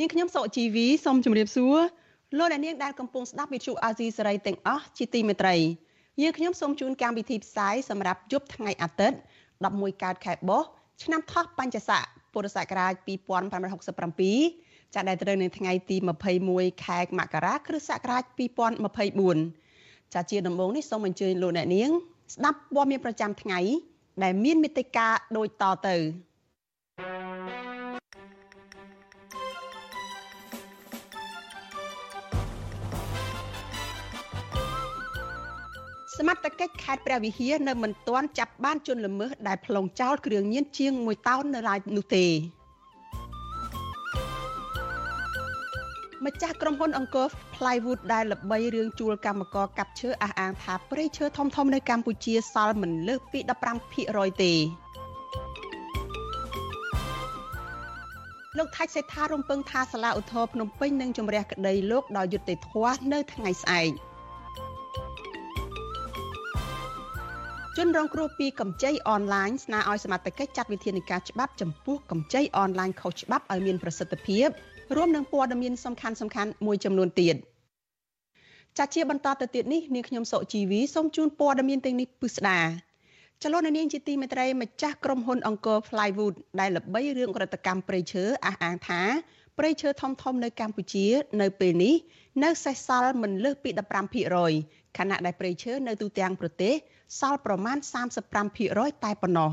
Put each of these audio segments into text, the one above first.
នាងខ្ញុំសុជីវីសូមជម្រាបសួរលោកអ្នកនាងដែលកំពុងស្ដាប់វិទ្យុអាស៊ីសេរីទាំងអស់ជាទីមេត្រីយើងខ្ញុំសូមជូនកម្មវិធីផ្សាយសម្រាប់យប់ថ្ងៃអាទិត្យ11កើតខែបោះឆ្នាំថោះបัญចស័កពុរសករាជ2567ចាដែលត្រូវនៅថ្ងៃទី21ខែមករាគ្រិស្តសករាជ2024ចាជាដំបូងនេះសូមអញ្ជើញលោកអ្នកនាង ស្ដាប់ព័ត៌មានប្រចាំថ្ងៃ ដែលមានមេតិការដូចតទៅ សមត្ថកិច្ចខេត្តព្រះវិហារនៅមិនទាន់ចាប់បានជនល្មើសដែលប្លង់ចោលគ្រឿងញៀនជាង1តោននៅឡើយនោះទេម្ចាស់ក្រុមហ៊ុនអង្គរ Plywood ដែលល្បីរឿងជួលកម្មករកាប់ឈើអះអាងថាព្រៃឈើធំៗនៅកម្ពុជាសល់មិនលើសពី15%ទេលោកថាច់សេដ្ឋារំពឹងថាសាលាឧទ្ធរភ្នំពេញនឹងជំរះក្តីលោកដោយយុត្តិធម៌នៅថ្ងៃស្អែក។ ជនរងគ្រោះពីកម្ចីអនឡាញស្នើឲ្យសមត្ថកិច្ចចាត់វិធានការច្បាប់ចំពោះកម្ចីអនឡាញខុសច្បាប់ឲ្យមានប្រសិទ្ធភាពរួមនឹងព័ត៌មានសំខាន់សំខាន់មួយចំនួនទៀតចាត់ជាបន្តទៅទៀតនេះនាងខ្ញុំសុជីវីសូមជូនព័ត៌មានទាំងនេះពិស្ដាចលនានាងជាទីមេត្រីម្ចាស់ក្រុមហ៊ុនអង្គរ Flywood ដែលល្បីរឿងរដ្ឋកម្មព្រៃឈើអះអាងថា ព្រៃឈើធំធំនៅកម្ពុជា នៅពេលនេះនៅសេសសល់មិនលើសពី15%ខណៈដែលព្រៃឈើនៅទូទាំងប្រទេស សល់ប្រមាណ35%តែប៉ុណ្ណោះ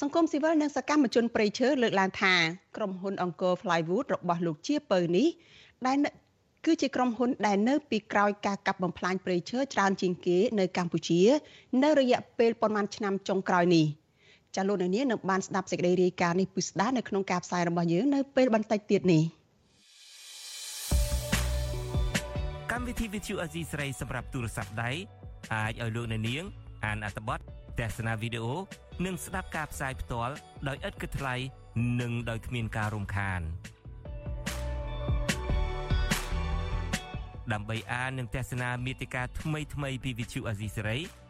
សង្គមស៊ីវិលនិងសកម្មជនប្រៃឈើលើកឡើងថាក្រុមហ៊ុនអង្គរ Flywood របស់លោកជាពៅនេះដែលគឺជាក្រុមហ៊ុនដែលនៅពីក្រោយការកាប់បំផ្លាញព្រៃឈើច្រើនជាងគេនៅកម្ពុជា នៅរយៈពេលប្រមាណឆ្នាំចុងក្រោយនេះ ចាលោកនាងនឹងបានស្ដាប់សេចក្តីរាយការណ៍នេះពិស្ដានៅក្នុងការផ្សាយរបស់យើងនៅពេលបន្តិចទៀតនេះកម្មវិធី Vithu Azizi ស្រីសម្រាប់ទូរស័ព្ទដៃអាចឲ្យលោកអ្នកនាង អានអត្ថបទទស្សនាវីដេអូនិងស្ដាប់ការផ្សាយផ្ទាល់ដោយឥតគិតថ្លៃនិងដោយគ្មានការរំខានដើម្បីអាននិងទស្សនាមេតិការថ្មីថ្មីពី Vithu Azisari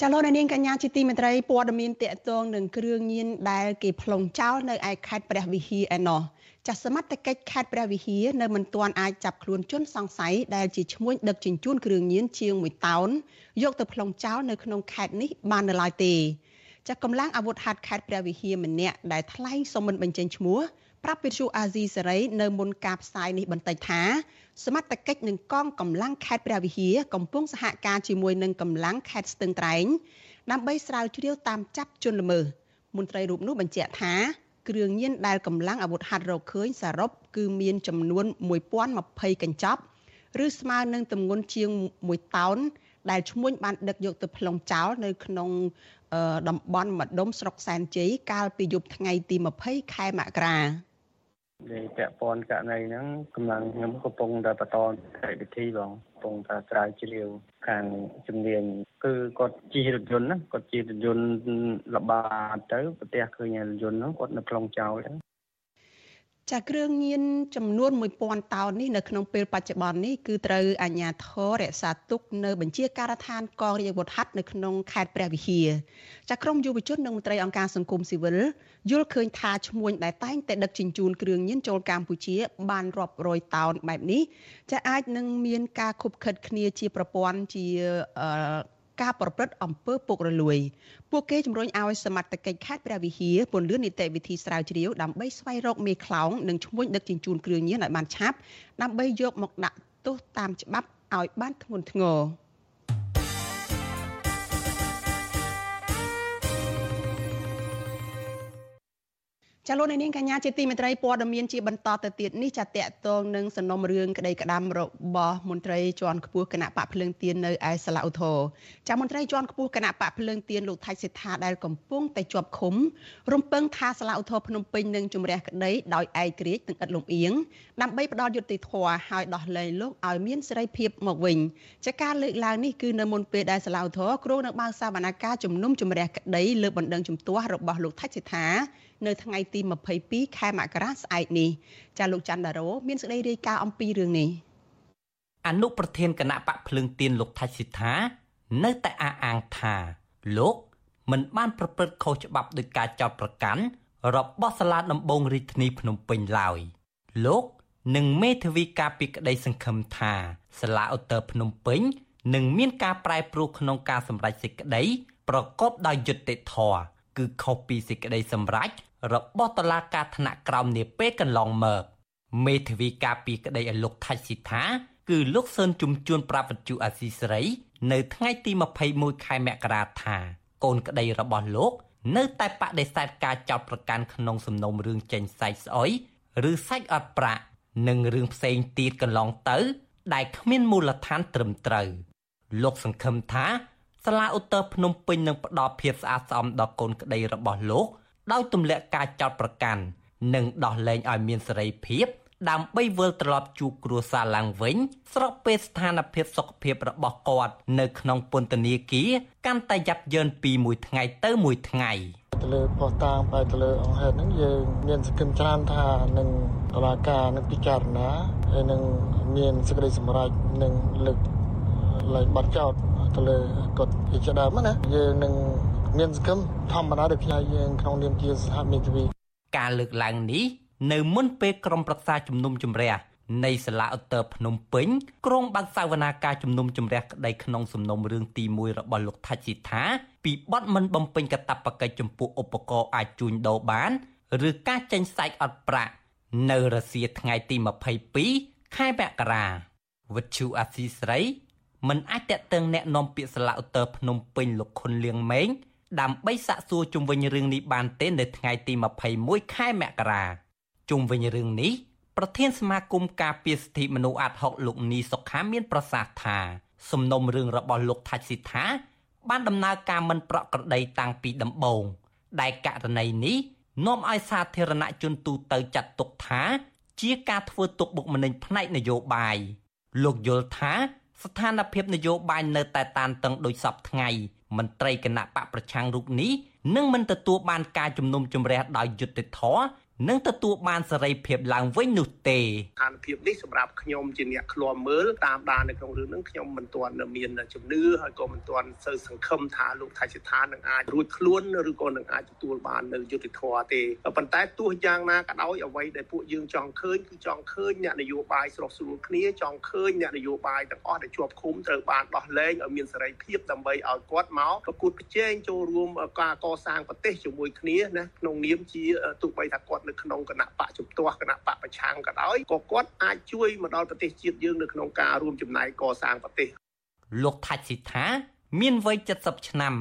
ចាលោកនាងកញ្ញាជាទីមេត្រីព័ត៌មានតកតងនឹងគ្រឿងញៀនដែលគេប្លង់ចោលនៅឯខេត្តព្រះវិហារឯណោះចាស់សមត្ថកិច្ចខេត្តព្រះវិហារនៅមិនទាន់អាចចាប់ខ្លួនជនសង្ស័យដែលជាឈ្មួញដឹកជញ្ជូនគ្រឿងញៀនជាង1តោនយកទៅប្លង់ចោលនៅក្នុងខេត្តនេះបាននៅឡើយទេចាស់កម្លាំងអាវុធហត្ថខេត្តព្រះវិហារម្នាក់ដែលថ្លែងសុំមិនបញ្ចេញឈ្មោះ ប្រាប់វិទ្យុអាស៊ីសេរីនៅមុនការផ្សាយនេះបន្តិចថាសមត្ថកិច្ចនឹងកងកម្លាំងខេត្តព្រះវិហារកំពុងសហការជាមួយនឹងកម្លាំងខេត្តស្ទឹងត្រែងដើម្បីស្រាវជ្រាវតាមចាប់ជនល្មើសមន្ត្រីរូបនោះបញ្ជាក់ថាគ្រឿងញៀនដែលកម្លាំងអាវុធហត្ថរកឃើញសរុបគឺមានចំនួន1020កញ្ចប់ឬស្មើនឹងទម្ងន់ជាង1តោនដែលឈ្មួញបានដឹកយកទៅប្លង់ចោលនៅក្នុងតំបន់ម្ដុំស្រុកសែនជ័យកាលពីយប់ថ្ងៃទី20ខែមករា ដែលពាក់ព័ន្ធករណីហ្នឹងកម្លាំងខ្ញុំកំពុងតែបន្តកិច្ចវិធីបងកំពុងតែស្រាវជ្រាវខាងជំនាញគឺគាត់ជិះរថយន្តណាគាត់ជិះរថយន្តល្បាតទៅប្រទេសឃើញរថយន្តហ្នឹងគាត់នៅក្នុងចោលហ្នឹង ចាគ្រឿងញៀនចំនួន1000តោននេះនៅក្នុងពេលបច្ចុប្បន្ននេះគឺត្រូវអាជ្ញាធររក្សាទុកនៅបញ្ជាការដ្ឋានកងរាជអាវុធហត្ថនៅក្នុងខេត្តព្រះវិហារចាក្រមយុវជននិងមន្ត្រីអង្គការសង្គមស៊ីវិលយល់ឃើញថាឈ្មួញដែលតែងតែដឹកជញ្ជូនគ្រឿងញៀនចូលកម្ពុជា បានរាប់រយតោនបែបនេះចាអាចនឹងមានការខុបខិតគ្នាជាប្រព័ន្ធជា ការប្រព្រឹត្តអំពើពុករលួយពួកគេជំរុញឲ្យសមត្ថកិច្ចខេត្តព្រះវិហារពន្យានីតិវិធីស្រាវជ្រាវដើម្បីស្វែងរកមេខ្លោងនិងឈ្មួញដឹកជញ្ជូនគ្រឿងញៀនឲ្យបានឆាប់ដើម្បីយកមកដាក់ទោសតាមច្បាប់ឲ្យបានធ្ងន់ធ្ងរ ចាលោកនាងកញ្ញាជាទីមេត្រីព័ត៌មានជាបន្តទៅទៀតនេះចាតកតងនឹងសំណុំរឿងក្តីក្តាំរបស់មន្ត្រីជាន់ខ្ពស់គណៈបកភ្លើងទៀននៅឯសាឡាឧទ្ធរចាមន្ត្រីជាន់ខ្ពស់គណៈបកភ្លើងទៀនលោកថៃសិដ្ឋាដែលកំពុងតែជាប់ឃុំរំពឹងថាសាឡាឧទ្ធរភ្នំពេញនឹងជំរះក្តីដោយឯករាជ្យនិងឥតលំអៀងដើម្បីផ្ដល់យុត្តិធម៌ឲ្យដោះលែងលោកឲ្យមានសេរីភាពមកវិញចាការលើកឡើងនេះគឺនៅមុនពេលដែលសាឡាឧទ្ធរគ្រោងនឹងបើកសវនកម្មជំនុំជម្រះក្តីលើបណ្ដឹងជំទាស់របស់លោកថៃសិដ្ឋា នៅថ្ងៃទី22ខែមករាស្អែកនេះចាលោកច័ន្ទដារ៉ូមានសេចក្តីរាយការណ៍អំពីរឿងនេះអនុប្រធានគណៈបកភ្លើងទៀនលោកថៃសិដ្ឋានៅតែអះអាងថាលោកមិនបានប្រព្រឹត្តខុសច្បាប់ដោយការចោទប្រកាន់របស់សាលាដំបងរាជធានីភ្នំពេញឡើយលោកនិងមេធាវីការពីក្តីសង្ឃឹមថាសាលាឧត្តរភ្នំពេញនឹងមានការប្រែប្រួលក្នុងការសម្រេចសេចក្តីប្រកបដោយយុត្តិធម៌ គឺខុសពីសេចក្តីសម្រេចរបស់តុលាការថ្នាក់ក្រោមនាពេលកន្លងមកមេធាវីការពីក្តីឲ្យលោកថៃស៊ីថា គឺលោកសឿនជំជួនប្រាប់វិទ្យុអាស៊ីសេរី នៅថ្ងៃទី21ខែមករាថាកូនក្តីរបស់លោក នៅតែបដិសេធការចោទប្រកាន់ក្នុងសំណុំរឿងចេញសាច់ស្អុយឬសាច់អត់ប្រាក់និងរឿងផ្សេងទៀតកន្លងទៅ ដែលគ្មានមូលដ្ឋានត្រឹមត្រូវលោកសង្ឃឹមថា សាលាឧត្តរភ្នំពេញនឹងផ្ដល់ភាពស្អាតស្អំដល់កូនក្តីរបស់លោកដោយទម្លាក់ការចោទប្រកាន់និងដោះលែងឲ្យមានសេរីភាពដើម្បីវិលត្រឡប់ជួបគ្រួសារឡើងវិញ ស្របពេលស្ថានភាពសុខភាពរបស់គាត់ នៅក្នុងពន្ធនាគារកាន់តែយ៉ាប់យ៉ឺនពីមួយថ្ងៃទៅមួយថ្ងៃទៅលើផុសតាងបែរទៅលើអង្គហេតុហ្នឹងយើងមានសង្ឃឹមច្រើនថានឹងតុលាការនឹងពិចារណាហើយនឹងមានសេចក្តីសម្រេចនឹងលើក ឡើងបាត់ចោតទៅលើគាត់ជាដើមណាយើងនឹងមានសកម្មធម្មតាដូចផ្នែកយើងក្នុងនាមជាសហមេធាវីការលើកឡើងនេះនៅមុនពេលក្រុមប្រឹក្សាជំនុំជម្រះនៃសាលាឧត្តរភ្នំពេញក្រុងបើកសវនាការជំនុំជម្រះក្តីក្នុងសំណុំរឿងទី1របស់លោកថាច់ស៊ីថាពីបទមិនបំពេញកាតព្វកិច្ចចំពោះឧបករណ៍អាចជួញដូរបាន ឬការចេញសាច់អត់ប្រាក់នៅរសៀលថ្ងៃទី22ខែមករាវិទ្យុអាស៊ីស្រី មិនអាចតេតឹងแนะនាំពាក្យសាលាឧត្តរភ្នំពេញលោកខុនលៀងម៉េងដើម្បីសាកសួរជុំវិញរឿងនេះបានទេនៅថ្ងៃទី21ខែមករាជុំវិញរឿងនេះប្រធានសមាគមការពារសិទ្ធិមនុស្សអាត់ហុកលោកនីសុខាមានប្រសាសន៍ថា សំណុំរឿងរបស់លោកថាច់ស៊ីថាបានដំណើរការមិនប្រក្រតីតាំងពីដំបូងដែលករណីនេះនាំឲ្យសាធារណជនទូទៅចាត់ទុកថា ជាការធ្វើទុកបុកម្នេញផ្នែកនយោបាយលោកយល់ថា ស្ថានភាពនយោបាយនៅតែតានតឹងដូចសពថ្ងៃមន្ត្រីគណៈបកប្រឆាំងរូបនេះនឹងមិនទទួលបានការជំនុំជម្រះដោយយុត្តិធម៌ នឹងទទួលបានសេរីភាពឡើងវិញនោះទេស្ថានភាពនេះសម្រាប់ខ្ញុំជាអ្នកឃ្លាំមើលតាមដាននៅក្នុងរឿងហ្នឹងខ្ញុំមិនទាន់មានជំនឿហើយក៏មិនទាន់សូវសង្ឃឹមថាលោកថៃសិដ្ឋានឹងអាចរួចខ្លួនឬក៏នឹងអាចទទួលបាននៅយុត្តិធម៌ទេប៉ុន្តែទោះយ៉ាងណាក៏ដោយអ្វីដែលពួកយើងចង់ឃើញគឺចង់ឃើញអ្នកនយោបាយស្រស់ស្រួលគ្នាចង់ឃើញអ្នកនយោបាយទាំងអស់ដែលជាប់ឃុំត្រូវបានដោះលែងឲ្យមានសេរីភាពដើម្បីឲ្យគាត់មកប្រកួតប្រជែងចូលរួមការកសាងប្រទេសជាមួយគ្នាណាក្នុងនាមជាទោះបីថាគាត់នៅក្នុងគណៈបកជំទាស់គណៈបកប្រឆាំងក៏ដោយក៏គាត់អាចជួយមកដល់ប្រទេសជាតិយើងនៅក្នុងការរួមចំណែកកសាងប្រទេសលោកថាច់ស៊ីថា មានវ័យ70ឆ្នាំ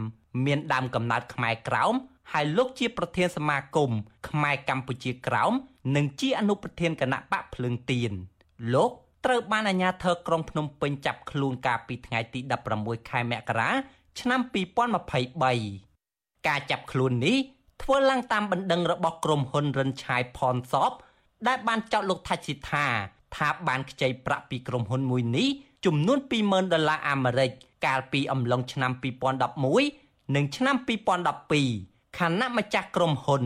មានដើមកំណើតខ្មែរក្រោមហើយលោកជាប្រធានសមាគមខ្មែរកម្ពុជាក្រោមនិងជាអនុប្រធានគណៈបកភ្លើងទៀនលោកត្រូវបានអាជ្ញាធរក្រុងភ្នំពេញចាប់ខ្លួនកាលពីថ្ងៃទី16ខែមករាឆ្នាំ2023ការចាប់ខ្លួននេះ ធ្វើឡើងតាមបណ្ដឹងរបស់ក្រុមហ៊ុនរិនឆាយផនសបដែលបានចោទលោកថាច់ស៊ីថាថាបានខ្ចីប្រាក់ពីក្រុមហ៊ុនមួយនេះចំនួន20,000ដុល្លារអាមេរិកកាលពីអំឡុងឆ្នាំ2011និងឆ្នាំ2012ខណៈម្ចាស់ក្រុមហ៊ុន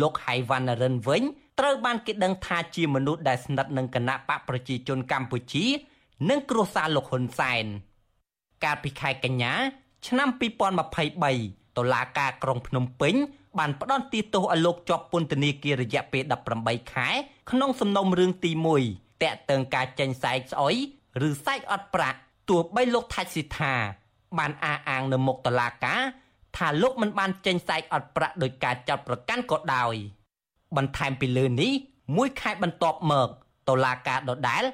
លោកហៃវ៉ាន់រិនវិញត្រូវបានគេដឹងថាជាមនុស្សដែលស្និទ្ធនឹងគណៈបកប្រជាជនកម្ពុជា និងគ្រួសារលោកហ៊ុនសែនកាលពីខែកញ្ញា ឆ្នាំ2023តុលាការក្រុងភ្នំពេញ បានផ្ដន្ទាទោសឲ្យលោកជាប់ពន្ធនាគាររយៈពេល18ខែ ក្នុងសំណុំរឿងទី1តាក់ទងការចេញសែកស្អុយឬសែកអត់ប្រាក់ទោះបីលោកថាច់ស៊ីថាបានអះអាងនៅមុខតុលាការថាលោកមិនបានចេញសាច់អត់ប្រាក់ដោយការចាត់ប្រកាន់ក៏ដោយ បន្ថែមពីលើនេះមួយខែបន្ទាប់មកតុលាការដដែល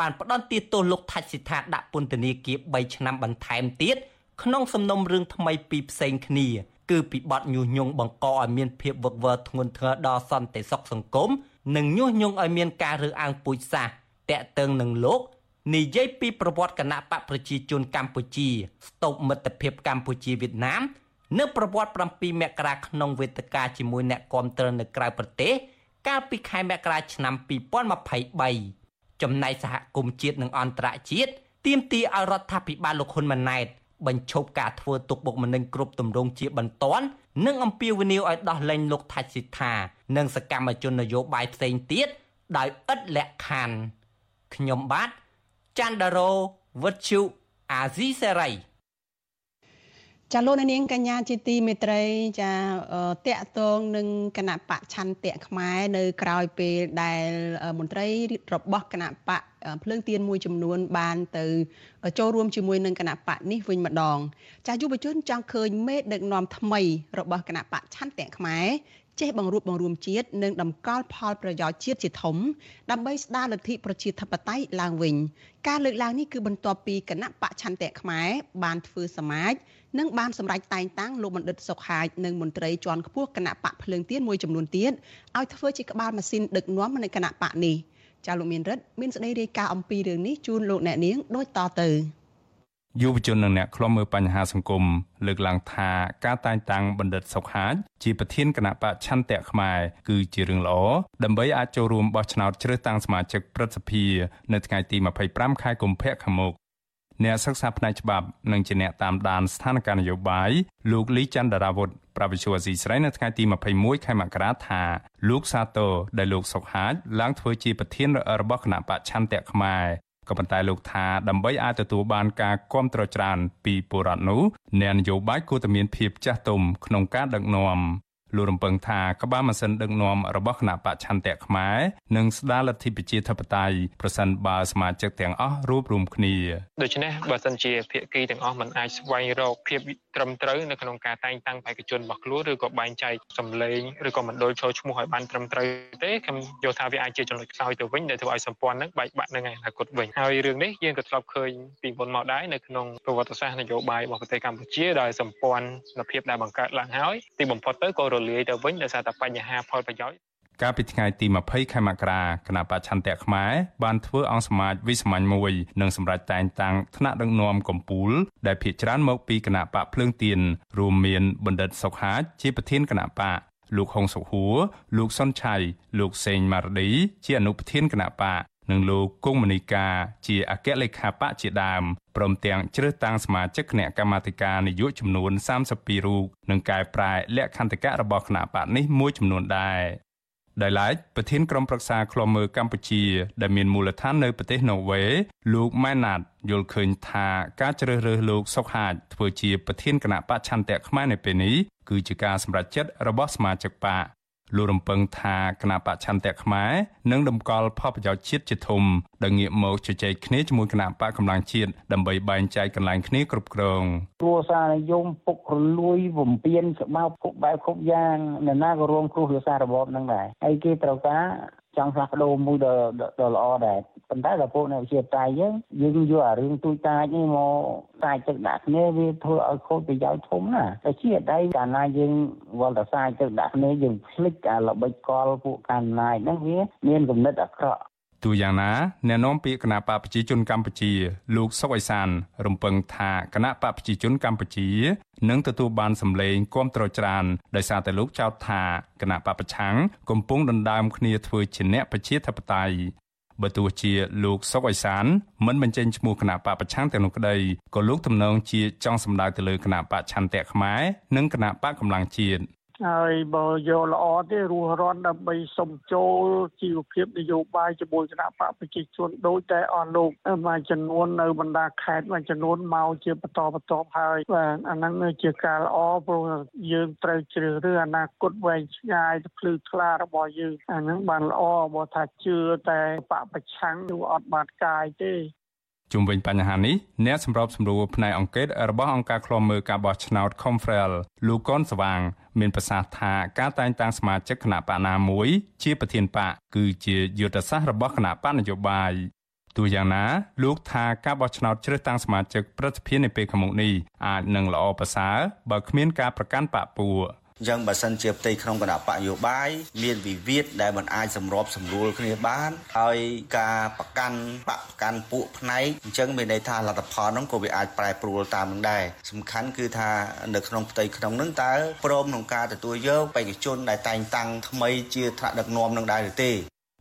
បានផ្តន្ទាទោសលោកថាច់សិដ្ឋាដាក់ពន្ធនាគារ3ឆ្នាំបន្ថែមទៀតក្នុងសំណុំរឿងថ្មីពីរផ្សេងគ្នា គឺពីបទញុះញង់បង្កឲ្យមានភាពវឹកវរធ្ងន់ធ្ងរដល់សន្តិសុខសង្គមនិងញុះញង់ឲ្យមានការរើសអើងពូជសាសន៍តាក់ទងនឹងលោកនិយាយពីប្រវត្តិគណៈបកប្រជាជនកម្ពុជាស្តុបមិត្តភាពកម្ពុជាវៀតណាមនៅប្រវត្តិ7មករាក្នុងវេទិកាជាមួយអ្នកគាំទ្រនៅក្រៅប្រទេសកាលពីខែមករាឆ្នាំ2023ចំណែកសហគមន៍ជាតិនិងអន្តរជាតិទាមទារឲ្យរដ្ឋាភិបាលលោកហ៊ុនម៉ាណែត បញ្ឈប់ការធ្វើទុកបុកម្នេញគ្រប់ទម្រង់ជាបន្ទាន់និងអំពាវនាវឲ្យដោះលែងលោកថាច់សិដ្ឋានិងសកម្មជននយោបាយផ្សេងទៀតដោយឥតលក្ខខណ្ឌខ្ញុំបាទច័ន្ទដារោវុទ្ធុអាស៊ីសេរី ចាលោកនាងកញ្ញាជាទីមេត្រីចាតកតងនឹងគណៈបកឆន្ទៈខ្មែរនៅក្រៅពេលដែលមន្ត្រីរបស់គណៈបកភ្លើងទៀនមួយចំនួនបានទៅចូលរួមជាមួយនឹងគណៈបកនេះវិញម្ដង ចាយុវជនចង់ឃើញមេដឹកនាំថ្មីរបស់គណៈបកឆន្ទៈខ្មែរ ចេះបង្រួបបង្រួមជាតិនិងតម្កល់ផលប្រយោជន៍ជាតិជាធំដើម្បីស្ដារលទ្ធិប្រជាធិបតេយ្យឡើងវិញការលើកឡើងនេះគឺបន្ទាប់ពីគណៈបកឆន្ទៈខ្មែរបានធ្វើសមាជនិងបានសម្រេចតែងតាំងលោកបណ្ឌិតសុកហាជនិងមន្ត្រីជាន់ខ្ពស់គណៈបកភ្លើងទៀនមួយចំនួនទៀតឲ្យធ្វើជាក្បាលម៉ាស៊ីនដឹកនាំនៅគណៈបកនេះចាលោកមានរិទ្ធមានសេចក្តីរាយការណ៍អំពីរឿងនេះជូនលោកអ្នកនាងដូចតទៅ យុវជននិងអ្នកខ្លំមើលបញ្ហាសង្គមលើកឡើងថាការតែងតាំងបណ្ឌិតសុកហាជជាប្រធានគណៈបកឆន្ទៈខ្មែរគឺជារឿងល្អដើម្បីអាចចូលរួមបោះឆ្នោតជ្រើសតាំងសមាជិកព្រឹទ្ធសភានៅថ្ងៃទី25ខែកុម្ភៈខាងមុខអ្នកសិក្សាផ្នែកច្បាប់និងជាអ្នកតាមដានស្ថានភាពនយោបាយលោកលីច័ន្ទរាវុធប្រវិជ្ជាអស៊ីស្រីនៅថ្ងៃទី21ខែមករាថាលោកសាទរដែលលោកសុកហាជឡើងធ្វើជាប្រធានរបស់គណៈបច្ឆន្ទៈខ្មែរ ក៏ប៉ុន្តែលោកថាដើម្បីអាចទទួលបានការគ្រប់គ្រងច្រើនពីពលរដ្ឋនោះអ្នកនយោបាយគួរតែមានភាពចាស់ទុំក្នុងការដឹកនាំ លោករំពឹងថាក្បាលម៉ាស៊ីនដឹកនាំរបស់គណៈបច្ឆន្ទៈខ្មែរនឹងស្ដារលទ្ធិប្រជាធិបតេយ្យប្រសិនបើសមាជិកទាំងអស់រួបរวมគ្នាដូច្នេះបើសិនជាភាគីទាំងអស់មិនអាចស្វែងរកភាពត្រឹមត្រូវនៅក្នុងការតែងតាំងបេក្ខជនរបស់ខ្លួនឬក៏បែងចែកសម្លេងឬក៏មណ្ឌលចូលឈ្មោះឲ្យបានត្រឹមត្រូវទេខ្ញុំយល់ថាវាអាចជាចំណុចខ្សោយទៅវិញដែលធ្វើឲ្យសម្ព័ន្ធនឹងបែកបាក់នៅថ្ងៃអនាគតវិញហើយរឿងនេះយើងក៏ធ្លាប់ឃើញពីមុនមកដែរនៅក្នុងប្រវត្តិសាស្ត្រនយោបាយរបស់ប្រទេសកម្ពុជាដោយសម្ព័ន្ធភាពដែលបង្កើតឡើងហើយទីបំផុតទៅក៏រលាយទៅវិញដោយសារតែបញ្ហាផលប្រយោជន៍កាលពីថ្ងៃទី20ខែមករាគណៈបច្ឆន្ទៈខ្មែរបានធ្វើអង្គសមាជវិសាមញ្ញមួយនិងសម្រេចតែងតាំងថ្នាក់ដឹកនាំកម្ពុជាដែលភាកច្រើនមកពីគណៈបកភ្លើងទៀនរួមមានបណ្ឌិតសុកហាជជាប្រធានគណៈបកលោកហុងសុខួរលោកសុនឆៃលោកសេងម៉ារឌីជាអនុប្រធានគណៈបក និងលោកគង់មនីកាជាអគ្គលេខាបកជាដើមព្រមទាំងជ្រើសតាំងសមាជិកគណៈកម្មាធិការនយោបាយចំនួន32រូបនិងកែប្រែលក្ខន្តិកៈរបស់គណៈបកនេះមួយចំនួនដែរដោយឡែកប្រធានក្រុមប្រឹក្សាឃ្លាំមើលកម្ពុជា ដែលមានមូលដ្ឋាននៅប្រទេសណូវេលោកម៉ែណាតយល់ឃើញថាការជ្រើសរើសលោកសុកហាជធ្វើជាប្រធានគណៈបច្ឆន្ទៈខ្មែរនៅពេលនេះគឺជាការសម្រេចចិត្តរបស់សមាជិកបក លោករំពឹងថាគណៈបច្ឆន្ទៈខ្មែរនឹងតម្កល់ផលប្រយោជន៍ជាតិជាធំដែលងាកមកជជែកគ្នាជាមួយគណៈបកកម្លាំងជាតិដើម្បីបែងចែកកន្លែងគ្នាគ្រប់គ្រងគ្រួសារនិយមពុករលួយវំពៀនស្បោកគ្រប់បែបគ្រប់យ៉ាងអ្នកណាក៏រួមគ្រោះគ្រួសាររបបនឹងដែរហើយគេត្រូវការ ចង់ផ្លាស់ប្ដូរមួយដ៏ដ៏ល្អដែរប៉ុន្តែដល់ពួកអ្នកវិទ្យាសាស្ត្រយើងយើងយកអារឿងទូចតាចនេះមកសាយទឹកដាក់គ្នាវាធ្វើឲ្យខូចប្រយោជន៍ធំណាតែជាដៃកាលណាយើងវល់តែសាយទឹកដាក់គ្នាយើងភ្លេចអាល្បិចកលពួកកាន់ណាយហ្នឹងវាមានគំនិតអាក្រក់ ទូយ៉ាងណាអ្នកនាំពាក្យគណៈបកប្រជាជនកម្ពុជា លោកសុកអេសាន រំពឹងថាគណៈបកប្រជាជនកម្ពុជានឹងទទួលបានសម្លេងគាំទ្រច្រើនដោយសារតែលោកចោទថាគណៈបកប្រឆាំងកំពុងដណ្ដើមគ្នាធ្វើជាអ្នកប្រជាធិបតេយ្យបើទោះជាលោកសុកអេសានមិនបញ្ចេញឈ្មោះគណៈបកប្រឆាំងទាំងនោះក្តីក៏លោកទំនងជាចង់សម្ដៅទៅលើគណៈបកឆន្ទៈខ្មែរនិងគណៈបកកម្លាំងជាតិ ហើយបើយកល្អទេរស់រាន់ដើម្បីសុំចូលជីវភាពនយោបាយជាមួយគណៈបកប្រជាជនដូចតែអស់លោកមួយចំនួននៅបណ្ដាខេត្តមួយចំនួនមកជាបន្តបន្តហើយបាទអាហ្នឹងជាការល្អព្រោះយើងត្រូវជ្រើសរើសអនាគតវែងឆ្ងាយទៅភ្លឺថ្លារបស់យើងអាហ្នឹងបានល្អបើថាជឿតែបកប្រឆាំងឬអត់បានកាយទេ ជុំវិញបញ្ហានេះអ្នកសម្របសម្រួលផ្នែកអង្គការរបស់អង្គការឃ្លាំមើលការបោះឆ្នោត Confrel លោកកនស្វាង មានប្រសាសន៍ថាការតែងតាំងសមាជិកគណៈបកណាមួយ ជាប្រធានបកគឺជាយុទ្ធសាស្ត្ររបស់គណៈបកនយោបាយទោះយ៉ាងណាលោកថាការបោះឆ្នោតជ្រើសតាំងសមាជិកប្រតិភិននៅពេលខាងមុខនេះអាចនឹងល្អប្រសើរបើគ្មានការប្រកាន់បកពួក អញ្ចឹងបើសិនជាផ្ទៃក្នុងគណៈបកយោបាយមានវិវាទដែលមិនអាចសម្របសម្រួលគ្នាបានហើយការប្រកាន់បកប្រកាន់ពួកផ្នែកអញ្ចឹងមានន័យថាលទ្ធផលនោះក៏វាអាចប្រែប្រួលតាមនឹងដែរសំខាន់គឺថានៅក្នុងផ្ទៃក្នុងនឹងតើព្រមក្នុងការទទួលយកបេក្ខជនដែលតែងតាំងថ្មីជាថ្នាក់ដឹកនាំនឹងដែរឬទេ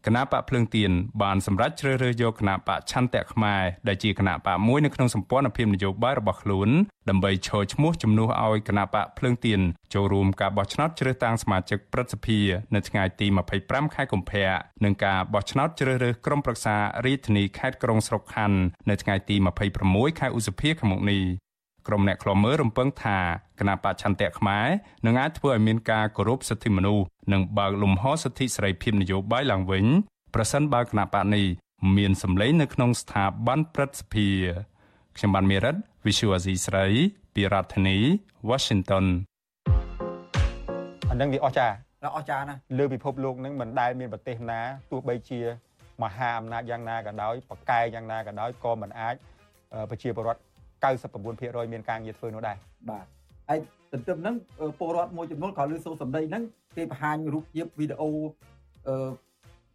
គណៈបកភ្លើងទៀនបានសម្រេចជ្រើសរើសយកគណៈបកឆន្ទៈខ្មែរដែលជាគណៈបកមួយនៅក្នុងសម្ព័ន្ធភាពនយោបាយរបស់ខ្លួនដើម្បីឈរឈ្មោះជំនួសឲ្យគណៈបកភ្លើងទៀនចូលរួមការបោះឆ្នោតជ្រើសតាំងសមាជិកព្រឹទ្ធសភានៅថ្ងៃទី25ខែកុម្ភៈនិងការបោះឆ្នោតជ្រើសរើសក្រុមប្រឹក្សារាជធានីខេត្តក្រុងស្រុកខណ្ឌនៅថ្ងៃទី26ខែឧសភាខាងមុខនេះ ក្រុមអ្នកខ្លមើរំពឹងថាគណៈបច្ឆន្ទៈខ្មែរនឹងអាចធ្វើឲ្យមានការគោរពសិទ្ធិមនុស្សនិងបើកលំហសិទ្ធិសេរីភាពនយោបាយឡើងវិញប្រសិនបើគណៈបកនេះមានសម្លេងនៅក្នុងស្ថាប័នព្រឹទ្ធសភាខ្ញុំបានមេរិត Visual Asia ស្រីពីរដ្ឋធានី Washington អានឹងវាអស្ចារ្យអស្ចារ្យណាលើពិភពលោកនឹងមិនដែលមានប្រទេសណាទោះបីជាមហាអំណាចយ៉ាងណាក៏ដោយបកកែយ៉ាងណាក៏ដោយក៏មិនអាចប្រជាពលរដ្ឋ 99%មានការងារធ្វើនោះដែរបាទហើយទន្ទឹមហ្នឹងពលរដ្ឋមួយចំនួនក៏លើសូសម្ដីហ្នឹងគេបង្ហាញរូបភាពវីដេអូអឺ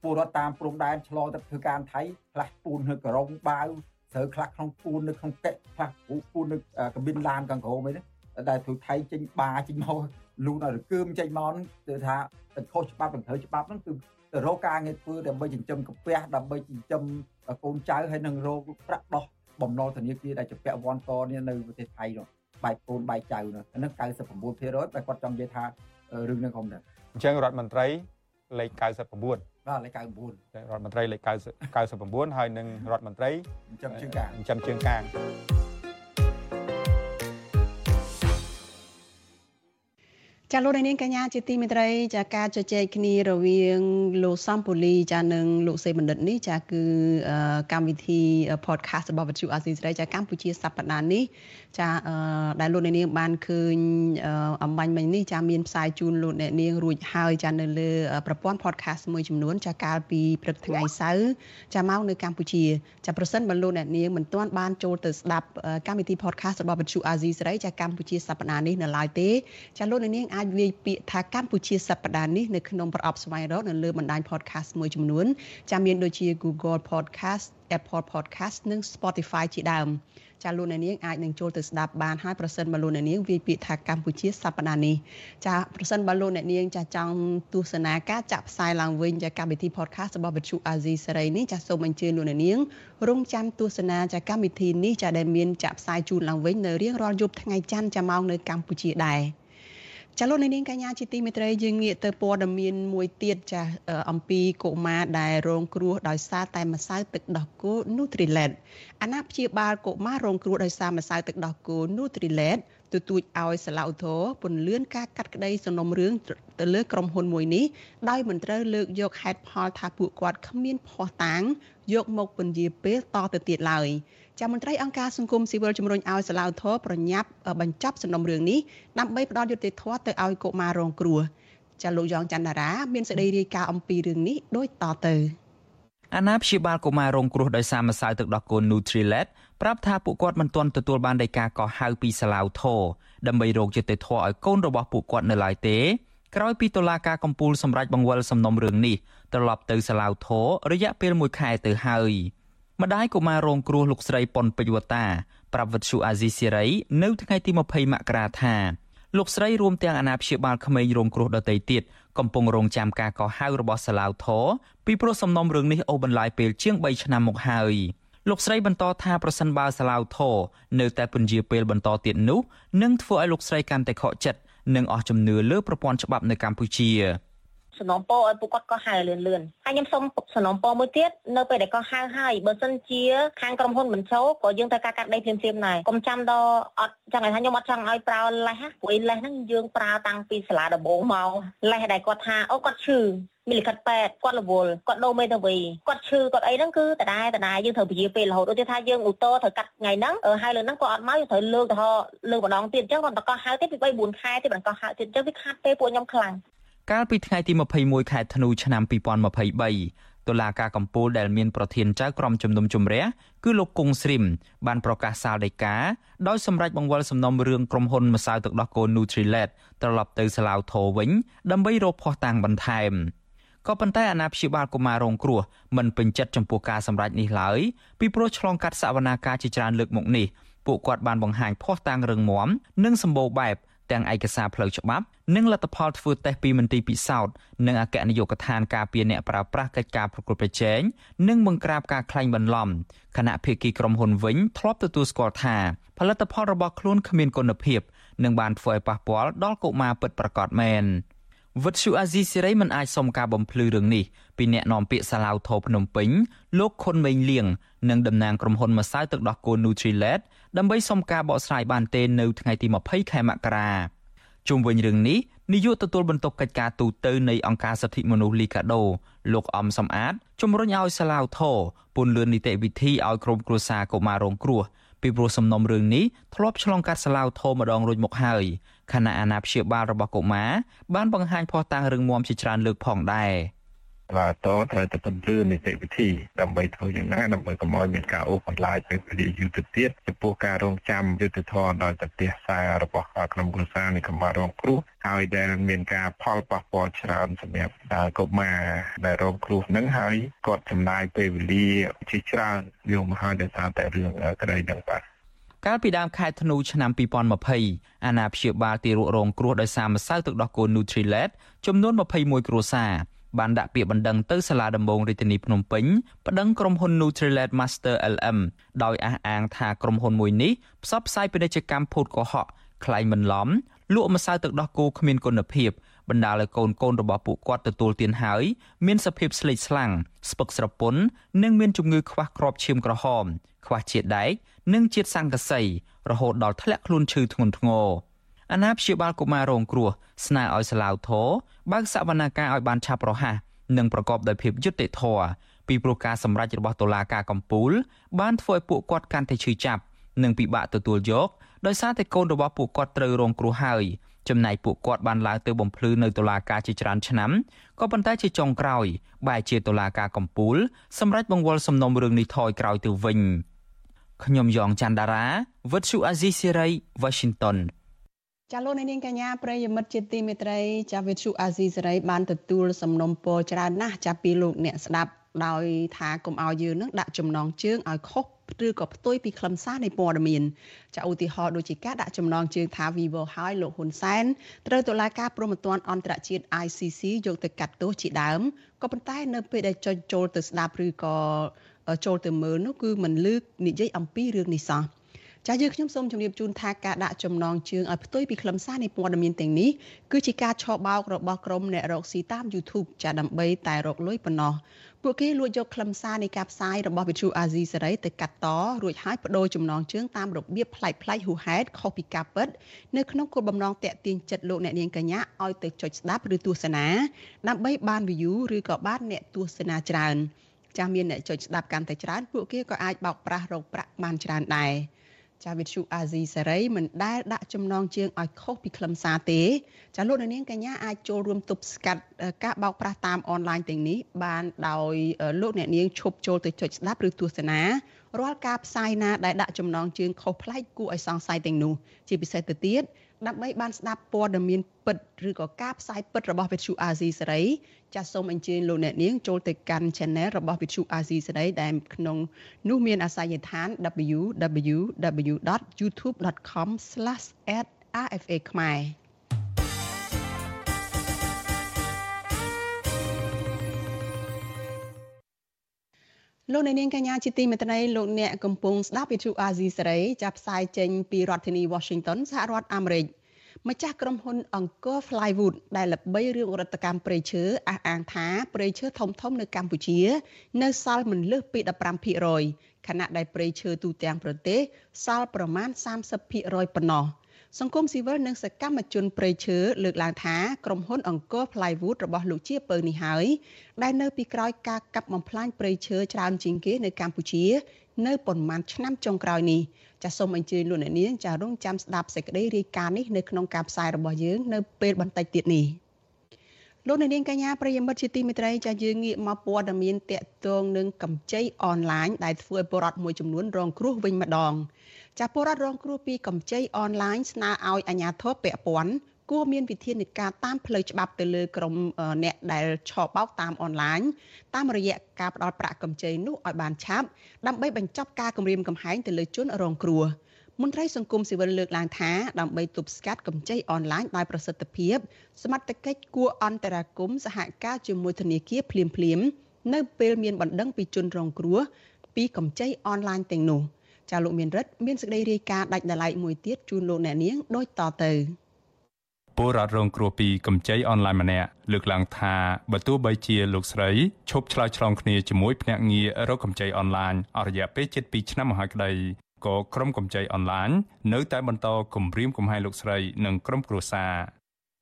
ពលរដ្ឋតាមព្រំដែនឆ្លងទៅធ្វើការថៃខ្លះពូននៅក្រុងបាវត្រូវខ្លះក្នុងពូននៅក្នុងកែខ្លះពូននៅកាប៊ីនឡានកង្ក្រោមអីហ្នឹងដែលធ្វើថៃចេញបាចេញមកលូនឲ្យរកើមចេញមកហ្នឹងគឺថាទៅខុសច្បាប់ទៅត្រូវច្បាប់ហ្នឹងគឺទៅរកការងារធ្វើដើម្បីចិញ្ចឹមកាពះដើម្បីចិញ្ចឹមកូនចៅហើយនឹងរកប្រាក់ដោះ បំណុលធនាគារដែលជាពាក់វ៉ាន់កនេះនៅប្រទេសថៃនោះបែកកូនបែកចៅនោះហ្នឹង99%តែគាត់ចង់និយាយថារឿងនេះខ្ញុំដែរអញ្ចឹងរដ្ឋមន្ត្រីលេខ99បាទលេខ99រដ្ឋមន្ត្រីលេខ99ហើយនឹងរដ្ឋមន្ត្រីចិញ្ចឹមជើងកាងចិញ្ចឹមជើងកាង ចាលោកនាងកញ្ញាជាទីមេត្រីចាការជជែកគ្នារវាងលោកសំពូលីចានិងលោកសេបណ្ឌិតនេះចាគឺកម្មវិធី podcast របស់វិទ្យុអាស៊ីសេរីចាកម្ពុជាសប្តាហ៍នេះចាដែលលោកអ្នកនាងបានឃើញអំបញ្ញមិញនេះចាមានផ្សាយជូនលោកអ្នកនាងរួចហើយចានៅលើប្រព័ន្ធ podcast មួយចំនួនចាកាលពីព្រឹកថ្ងៃសៅរ៍ចាមកនៅកម្ពុជាចាប្រសិនបើលោកអ្នកនាងមិនទាន់បានចូលទៅស្ដាប់កម្មវិធី podcast របស់វិទ្យុអាស៊ីសេរីចាកម្ពុជាសប្តាហ៍នេះនៅឡើយទេចាលោកអ្នកនាងអាចវាយពាក្យថាកម្ពុជាសប្តាហ៍នេះនៅក្នុងប្រអប់ស្វែងរកនៅលើបណ្ដាញ podcast មួយចំនួនចាមានដូចជា Google Podcast Apple Podcast និង Spotify ជាដើមចាលោកអ្នកនាងអាចនឹងចូលទៅស្ដាប់បានហើយប្រសិនបើលោកអ្នកនាងវាយពាក្យថាកម្ពុជាសប្តាហ៍នេះចាប្រសិនបើលោកអ្នកនាងចាចង់ទស្សនាការចាក់ផ្សាយឡើងវិញចាកម្មវិធី podcast របស់វិទ្យុអាស៊ីសេរីនេះចាសូមអញ្ជើញលោកអ្នកនាងរងចាំទស្សនាចាកម្មវិធីនេះចាដែលមានចាក់ផ្សាយជូនឡើងវិញនៅរៀងរាល់យប់ថ្ងៃច័ន្ទចាម៉ោងនៅកម្ពុជាដែរ ចលនានាងកញ្ញាជាទីមេត្រីយើងងាកទៅព័ត៌មានមួយទៀតចាស់អំពីកុមារដែលរងគ្រោះដោយសារតែម្សៅទឹកដោះគោ Nutrilett អាណាព្យាបាលកុមាររងគ្រោះដោយសារម្សៅទឹកដោះគោ Nutrilett ទទូចឲ្យសាឡាឧទ្ធរពន្លឿនការកាត់ក្តីសំណុំរឿងទៅលើក្រុមហ៊ុនមួយនេះដោយមិនត្រូវលើកយកហេតុផលថាពួកគាត់គ្មានភ័ស្តុតាងយកមកពន្យាពេលតទៅទៀតឡើយ ចាមន្ត្រីអង្គការសង្គមស៊ីវិលជំរុញឲ្យសាឡាវធរប្រញាប់បញ្ចប់សំណុំរឿងនេះដើម្បីផ្ដល់យុត្តិធម៌ទៅឲ្យកុមាររងគ្រោះចាលោកយ៉ងច័ន្ទរាមានសេចក្តីរាយការណ៍អំពីរឿងនេះដូចតទៅអាណាព្យាបាលកុមាររងគ្រោះដោយសារម្សៅទឹកដោះគោ Nutrilett ប្រាប់ថាពួកគាត់មិនទាន់ទទួលបានដីកាកោះហៅពីសាឡាវធរដើម្បីរកយុត្តិធម៌ឲ្យកូនរបស់ពួកគាត់នៅឡើយទេក្រោយពីតុលាការកំពូលសម្រេចបង្វិលសំណុំរឿងនេះត្រឡប់ទៅសាឡាវធររយៈពេល1ខែទៅហើយ។ ម្ដាយកុមាររងគ្រោះលោកស្រីប៉ុនពេជ្រវតាប្រាប់វិទ្យុអាស៊ីសេរីនៅថ្ងៃទី20មករាថាលោកស្រីរួមទាំងអាណាព្យាបាលក្មេងរងគ្រោះដទៃទៀតកំពុងរងចាំការកោះហៅរបស់សាឡាវធរពីព្រោះសំណុំរឿងនេះអូសបន្លាយពេលជាង3ឆ្នាំមកហើយលោកស្រីបន្តថាប្រសិនបើសាឡាវធរនៅតែពន្យាពេលបន្តទៀតនោះនឹងធ្វើឲ្យលោកស្រីកាន់តែខកចិត្តនិងអស់ជំនឿលើប្រព័ន្ធច្បាប់នៅកម្ពុជា សំណូមពរឲ្យពួកគាត់ក៏ហៅលឿនលឿនហើយខ្ញុំសូមសំណូមពរមួយទៀតនៅពេលដែលក៏ហៅហើយបើសិនជាខាងក្រុមហ៊ុនមិនចូលក៏យើងត្រូវការកាត់ដីភ្លាមៗដែរកុំចាំដល់អត់ចង់ឲ្យថាខ្ញុំអត់ចង់ឲ្យប្រើលេសព្រោះលេសហ្នឹងយើងប្រើតាំងពីសាលាដំបូងមកលេសដែលគាត់ថាអូគាត់ឈឺមានលិខិតពេទ្យគាត់រវល់គាត់ដូរមេធាវីគាត់ឈឺគាត់អីហ្នឹងគឺតដែរតដែរយើងត្រូវពជាពេលរហូតដូចថាយើងឧតត្រូវកាត់ថ្ងៃហ្នឹងហើយលើហ្នឹងគាត់អត់មកយើងត្រូវលើកទៅលើកម្ដងទៀតអញ្ចឹងគាត់តកហៅទៀតពី3 4ខែទៀតបន្តកហៅទៀតអញ្ចឹងវាខាត់ពេលពួកខ្ញុំខ្លាំង កាលពីថ្ងៃទី21ខែធ្នូឆ្នាំ2023តុលាការកំពូលដែលមានប្រធានចៅក្រមជំនុំជម្រះគឺលោកគង់ស្រីមបានប្រកាសសាលដីកាដោយសម្រេចបង្វិលសំណុំរឿងក្រុមហ៊ុនម្សៅទឹកដោះគោ Nutrilett ត្រឡប់ទៅសាឡាវថូវិញដើម្បីរកភ័ស្តុតាងបន្ថែមក៏ប៉ុន្តែអាណាព្យាបាលកុមាររងគ្រោះមិនពេញចិត្តចំពោះការសម្រេចនេះឡើយពីព្រោះឆ្លងកាត់សវនាការជាច្រើនលើកមកនេះពួកគាត់បានបង្ហាញភ័ស្តុតាងរឹងមាំនិងសម្បូរបែប ទាំងឯកសារផ្លូវច្បាប់និងលទ្ធផលធ្វើតេស្តពីមន្ទីរពិសោធន៍និងអគ្គនាយកដ្ឋានការពារអ្នកប្រើប្រាស់កិច្ចការប្រកួតប្រជែងនិងបង្ក្រាបការក្លែងបន្លំគណៈភាគីក្រុមហ៊ុនវិញធ្លាប់ទទួលស្គាល់ថាផលិតផលរបស់ខ្លួនគ្មានគុណភាពនិងបានធ្វើឲ្យប៉ះពាល់ដល់កុមារពិតប្រាកដមែនវិទ្យុអាស៊ីសេរីមិនអាចសុំការបំភ្លឺរឿងនេះពីអ្នកនាំពាក្យសាឡាវថោភ្នំពេញលោកខុនមេងលៀងនិងតំណាងក្រុមហ៊ុនម្សៅទឹកដោះគោ Nutrilett ដើម្បីសុំការបកស្រាយបានទេនៅថ្ងៃទី20ខែមករាជុំវិញរឿងនេះនាយកទទួលបន្ទុកកិច្ចការទូតនៃអង្គការសិទ្ធិមនុស្សលីកាដូលោកអំសំអាតជំរុញឲ្យសាឡាវថោពន្លឿននីតិវិធីឲ្យក្រុមគ្រួសារកុមាររងគ្រោះពីព្រោះសំណុំរឿងនេះធ្លាប់ឆ្លងកាត់សាឡាវថោម្ដងរួចមកហើយខណៈអាណាព្យាបាលរបស់កុមារបានបង្ហាញភស្តុតាងរឿងមាំជាច្រើនលើកផងដែរ។ ឡាតត្រូវតែពន្យល់នីតិវិធីដើម្បីធ្វើយ៉ាងណាដើម្បីកុំឲ្យមានការអូសបន្លាយពេលវេលាយូរទៅទៀតចំពោះការរងចាំយុទ្ធធរដោយប្រទេសខ្សែរបស់ក្រុមគ្រួសារនៃកម្ពុជារងគ្រោះហើយដែលមានការផលប៉ះពាល់ច្រើនសម្រាប់កុមារដែលរងគ្រោះនឹងហើយគាត់ចំណាយពេលវេលាជាច្រើនយកមកហើយដោយសារតែរឿងក្តីនឹងបាទកាលពីដើមខែធ្នូឆ្នាំ2020អាណាព្យាបាលទីរករងគ្រោះដោយសារម្សៅទឹកដោះគោ Nutrilett ចំនួន21គ្រួសារ បានដាក់ពាក្យបណ្ដឹងទៅសាលាដំបងរាជធានីភ្នំពេញប្តឹងក្រុមហ៊ុន Nutrilett Master LM ដោយអះអាងថាក្រុមហ៊ុនមួយនេះផ្សព្វផ្សាយពាណិជ្ជកម្មភូតកុហកក្លែងបន្លំលក់ម្សៅទឹកដោះគោគ្មានគុណភាពបណ្ដាលឲ្យកូនកូនរបស់ពួកគាត់ទទួលទានហើយមានសភាពស្លេកស្លាំងស្ពឹកស្រពន់និងមានជំងឺខ្វះគ្រាប់ឈាមក្រហម ខ្វះជាតិដែកនិងជាតិសង្កសីរហូតដល់ធ្លាក់ខ្លួនឈឺធ្ងន់ធ្ងរ អាណាព្យាបាលកុមាររងគ្រោះស្នើឲ្យសាឡាវធរបើកសវនកម្មឲ្យបានឆាប់រហ័សនិងប្រកបដោយភាពយុត្តិធម៌ពីព្រោះការសម្រេចរបស់តុលាការកំពូល បានធ្វើឲ្យពួកគាត់កាន់តែឈឺចាប់និងពិបាកទទួលយកដោយសារតែកូនរបស់ពួកគាត់ត្រូវរងគ្រោះហើយចំណែកពួកគាត់បានឡើងទៅបំភ្លឺនៅតុលាការជាច្រើនឆ្នាំក៏ប៉ុន្តែជាចុងក្រោយបែរជាតុលាការកំពូលសម្រេចបង្វិលសំណុំរឿងនេះថយក្រោយទៅវិញខ្ញុំយ៉ងច័ន្ទដារាវិទ្យុអាស៊ីសេរី Washington ចាលោកនាងកញ្ញាប្រិយមិត្តជាទីមេត្រីចាវិទ្យុអាស៊ីសេរីបានទទួលសំណុំពរច្រើនណាស់ចាប់ពីលោកអ្នកស្ដាប់ដោយថាកុំឲ្យយើងនឹងដាក់ចំណងជើងឲ្យខុសឬក៏ផ្ទុយពីខ្លឹមសារនៃព័ត៌មានចាឧទាហរណ៍ដូចជាការដាក់ចំណងជើងថា Vivo ហើយលោកហ៊ុនសែនត្រូវតុលាការព្រហ្មទណ្ឌអន្តរជាតិ ICC យកទៅកាត់ទោសជាដើមក៏ប៉ុន្តែនៅពេលដែលចុចចូលទៅស្ដាប់ឬក៏ចូលទៅមើលនោះគឺមិនលើកនិយាយអំពីរឿងនេះសោះ ចាយើងខ្ញុំសូមជម្រាបជូនថាការដាក់ចំណងជើងឲ្យផ្ទុយពីខ្លឹមសារនៃព័ត៌មានទាំងនេះគឺជាការឆបោករបស់ក្រុមអ្នករកស៊ីតាម YouTube ចាដើម្បីតែរកលុយប៉ុណ្ណោះពួកគេលួចយកខ្លឹមសារនៃការផ្សាយរបស់វិទ្យុអាស៊ីសេរីទៅកាត់តរួចហើយបដូរចំណងជើងតាមរបៀបប្លែកប្លែកហួហេតុខុសពីការពិតនៅក្នុងគោលបំណងតាក់ទាញចិត្តលោកអ្នកនាងកញ្ញាឲ្យទៅចុចស្ដាប់ឬទស្សនាដើម្បីបាន view ឬក៏បានអ្នកទស្សនាច្រើនចាស់មានអ្នកចុចស្ដាប់កាន់តែច្រើនពួកគេក៏អាចបោកប្រាស់រកប្រាក់បានច្រើនដែរ ចាវិទ្យុអាស៊ីសេរីមិនដែលដាក់ចំណងជើងឲ្យខុសពីខ្លឹមសារទេចាលោកនាងកញ្ញាអាចចូលរួមទប់ស្កាត់ការបោកប្រាស់តាមអនឡាញទាំងនេះបានដោយលោកអ្នកនាងឈប់ចូលទៅចុចស្ដាប់ឬទស្សនារាល់ការផ្សាយណាដែលដាក់ចំណងជើងខុសប្លែកគួរឲ្យសង្ស័យទាំងនោះជាពិសេសទៅទៀត ដើម្បីបានស្ដាប់ព័ត៌មានពិតឬក៏ការផ្សាយពិតរបស់វិទ្យុអាស៊ីសេរីចាសសូមអញ្ជើញលោកអ្នកនាងចូលទៅកាន់ Channel របស់វិទ្យុអាស៊ីសេរីដែលក្នុងនោះមានអាសយដ្ឋាន www.youtube.com/rfa ខ្មែរ លោកអ្នកនាងកញ្ញាជាទីមេត្រីលោកអ្នកកំពុងស្ដាប់វិទ្យុអាស៊ីសេរីចាប់ផ្សាយចេញពីរដ្ឋធានី Washington សហរដ្ឋអាមេរិកម្ចាស់ក្រុមហ៊ុនអង្គរ Flywood ដែលល្បីរឿងរដ្ឋកម្មព្រៃឈើអះអាងថាព្រៃឈើធំធំនៅកម្ពុជា នៅសល់មិនលើសពី15%ខណៈដែលព្រៃឈើទូទាំងប្រទេសសល់ប្រមាណ30%ប៉ុណ្ណោះ សង្គមស៊ីវិលនិងសកម្មជនព្រៃឈើលើកឡើងថាក្រុមហ៊ុនអង្គរ Plywood របស់លោកជាពៅនេះហើយដែលនៅពីក្រោយការកាប់បំផ្លាញព្រៃឈើច្រើនជាងគេនៅកម្ពុជា នៅប៉ុន្មានឆ្នាំចុងក្រោយនេះចាសសូមអញ្ជើញលោកអ្នកនាងចារងចាំស្ដាប់សេចក្តីរាយការណ៍នេះនៅក្នុងការផ្សាយរបស់យើងនៅពេលបន្តិចទៀតនេះ លោកអ្នកនាងកញ្ញាប្រិយមិត្តជាទីមេត្រីចាយើងងាកមកព័ត៌មានតកតងនឹងកម្ចីអនឡាញដែលធ្វើឲ្យពលរដ្ឋមួយចំនួនរងគ្រោះវិញម្ដងចាពលរដ្ឋរងគ្រោះពីកម្ចីអនឡាញស្នើឲ្យអាជ្ញាធរពាក់ព័ន្ធគួរមានវិធានការតាមផ្លូវច្បាប់ទៅលើក្រុមអ្នកដែលឆបោកតាមអនឡាញតាមរយៈការផ្ដល់ប្រាក់កម្ចីនោះឲ្យបានឆាប់ដើម្បីបញ្ចប់ការគំរាមកំហែងទៅលើជនរងគ្រោះ មន្ត្រីសង្គមស៊ីវិលលើកឡើងថាដើម្បីទប់ស្កាត់កម្ចីអនឡាញដោយប្រសិទ្ធភាពសមត្ថកិច្ចគួរអន្តរាគមសហការជាមួយធនាគារភ្លាមៗនៅពេលមានបណ្ដឹងពីជនរងគ្រោះពីកម្ចីអនឡាញទាំងនោះចាលោកមានរិទ្ធមានសេចក្តីរាយការណ៍ដាច់ដライមួយទៀតជូនលោកអ្នកនាងដូចតទៅពលរដ្ឋរងគ្រោះពីកម្ចីអនឡាញម្នាក់លើកឡើងថាបើទោះបីជាលោកស្រីឈប់ឆ្លើយឆ្លងគ្នាជាមួយភ្នាក់ងាររកកម្ចីអនឡាញអស់រយៈពេលជិត2ឆ្នាំមកហើយក្តី ក៏ក្រុមកម្ចីអនឡាញនៅតែបន្តគំរាមកំហែងលោកស្រីនិងក្រុមគ្រួសារ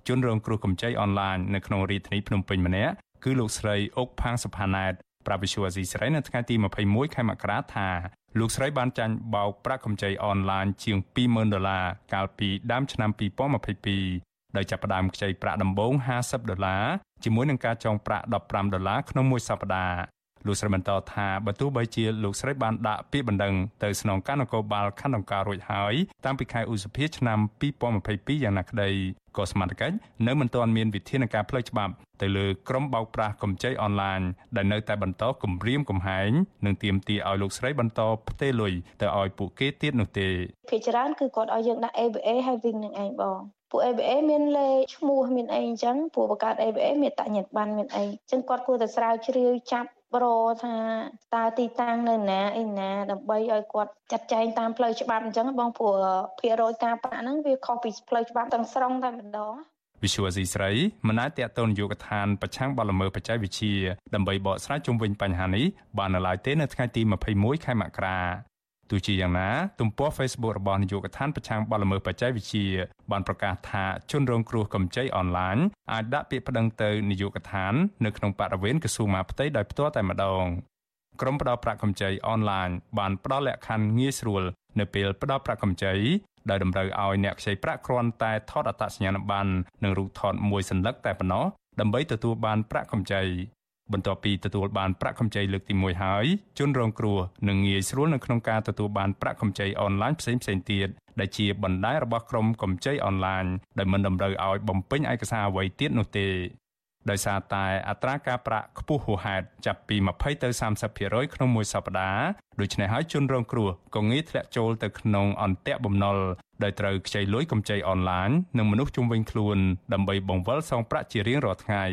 ជនរងគ្រោះកម្ចីអនឡាញនៅក្នុងរាជធានីភ្នំពេញម្នាក់គឺលោកស្រីអុកផាងសុផាណែតប្រាប់វិសុវអាស៊ីសេរីនៅថ្ងៃទី21ខែមករាថាលោកស្រីបានចាញ់បោកប្រាក់កម្ចីអនឡាញជាង20,000ដុល្លារកាលពីដើមឆ្នាំ2022ដោយចាប់ផ្ដើមខ្ចីប្រាក់ដំបូង50ដុល្លារជាមួយនឹងការចងប្រាក់15ដុល្លារក្នុងមួយសប្តាហ៍ លោកស្រីបន្តថាបើទោះបីជាលោកស្រីបានដាក់ពាក្យបណ្ដឹងទៅស្នងការនគរបាលខណ្ឌអង្ការរួចហើយតាំងពីខែឧសភាឆ្នាំ2022យ៉ាងណាក្តីក៏សមត្ថកិច្ចនៅមិនទាន់មានវិធានការផ្លូវច្បាប់ទៅលើក្រុមបោកប្រាស់កម្ចីអនឡាញដែលនៅតែបន្តគំរាមកំហែងនិងទាមទារឲ្យលោកស្រីបន្តផ្ទេរលុយទៅឲ្យពួកគេទៀតនោះទេភាគច្រើនគឺគាត់ឲ្យយើងដាក់ ABA ហើយវិញនឹងឯងបងពួក ABA មានលេខឈ្មោះមានអីអញ្ចឹងពួកបង្កើត ABA មានតញ្ញត្តិប័ណ្ណមានអីអញ្ចឹងគាត់គួរតែស្រាវជ្រាវចាប់ ប្រថាតើទីតាំងនៅណាអីណាដើម្បីឲ្យគាត់ចាត់ចែងតាមផ្លូវច្បាប់អញ្ចឹងបងព្រោះភាគរយការប្រាក់ហ្នឹងវាខុសពីផ្លូវច្បាប់ទាំងស្រុងតែម្ដងវិសុវស៊ីស្រីមិនអាចតតនយោគឋានប្រឆាំងបលល្មើសបច្ចេកវិទ្យាដើម្បីបកស្រាយជុំវិញបញ្ហានេះបាននៅឡើយទេនៅថ្ងៃទី21ខែមករា ទោះជាយ៉ាងណាទំព័រ Facebook របស់នាយកដ្ឋានប្រឆាំងបទល្មើសបច្ចេកវិទ្យាបានប្រកាសថាជនរងគ្រោះកម្ចីអនឡាញអាចដាក់ពាក្យប្តឹងទៅនាយកដ្ឋាននៅក្នុងបរិវេណក្រសួងមហាផ្ទៃដោយផ្ទាល់តែម្ដងក្រុមផ្ដល់ប្រាក់កម្ចីអនឡាញបានផ្ដល់លក្ខខណ្ឌងាយស្រួលនៅពេលផ្ដល់ប្រាក់កម្ចីដែលតម្រូវឲ្យអ្នកខ្ចីប្រាក់គ្រាន់តែថតអត្តសញ្ញាណប័ណ្ណនិងរូបថតមួយសន្លឹកតែប៉ុណ្ណោះដើម្បីទទួលបានប្រាក់កម្ចី បន្ទាប់ពីទទួលបានប្រាក់កម្ចីលើកទី1ហើយជនរងគ្រោះនឹងងាយស្រួលនៅក្នុងការទទួលបានប្រាក់កម្ចីអនឡាញផ្សេងផ្សេងទៀតដែលជាបណ្ដាញរបស់ក្រុមកម្ចីអនឡាញដែលមិនតម្រូវឲ្យបំពេញឯកសារអ្វីទៀតនោះទេដោយសារតែអត្រាការប្រាក់ខ្ពស់ហួសហេតុចាប់ពី20ទៅ30%ក្នុងមួយសប្តាហ៍ដូច្នេះហើយជនរងគ្រោះក៏ងាយធ្លាក់ចូលទៅក្នុងអន្ទាក់បំណុលដោយត្រូវខ្ចីលុយកម្ចីអនឡាញនិងមនុស្សជុំវិញខ្លួនដើម្បីបង្វិលសងប្រាក់ជារៀងរាល់ថ្ងៃ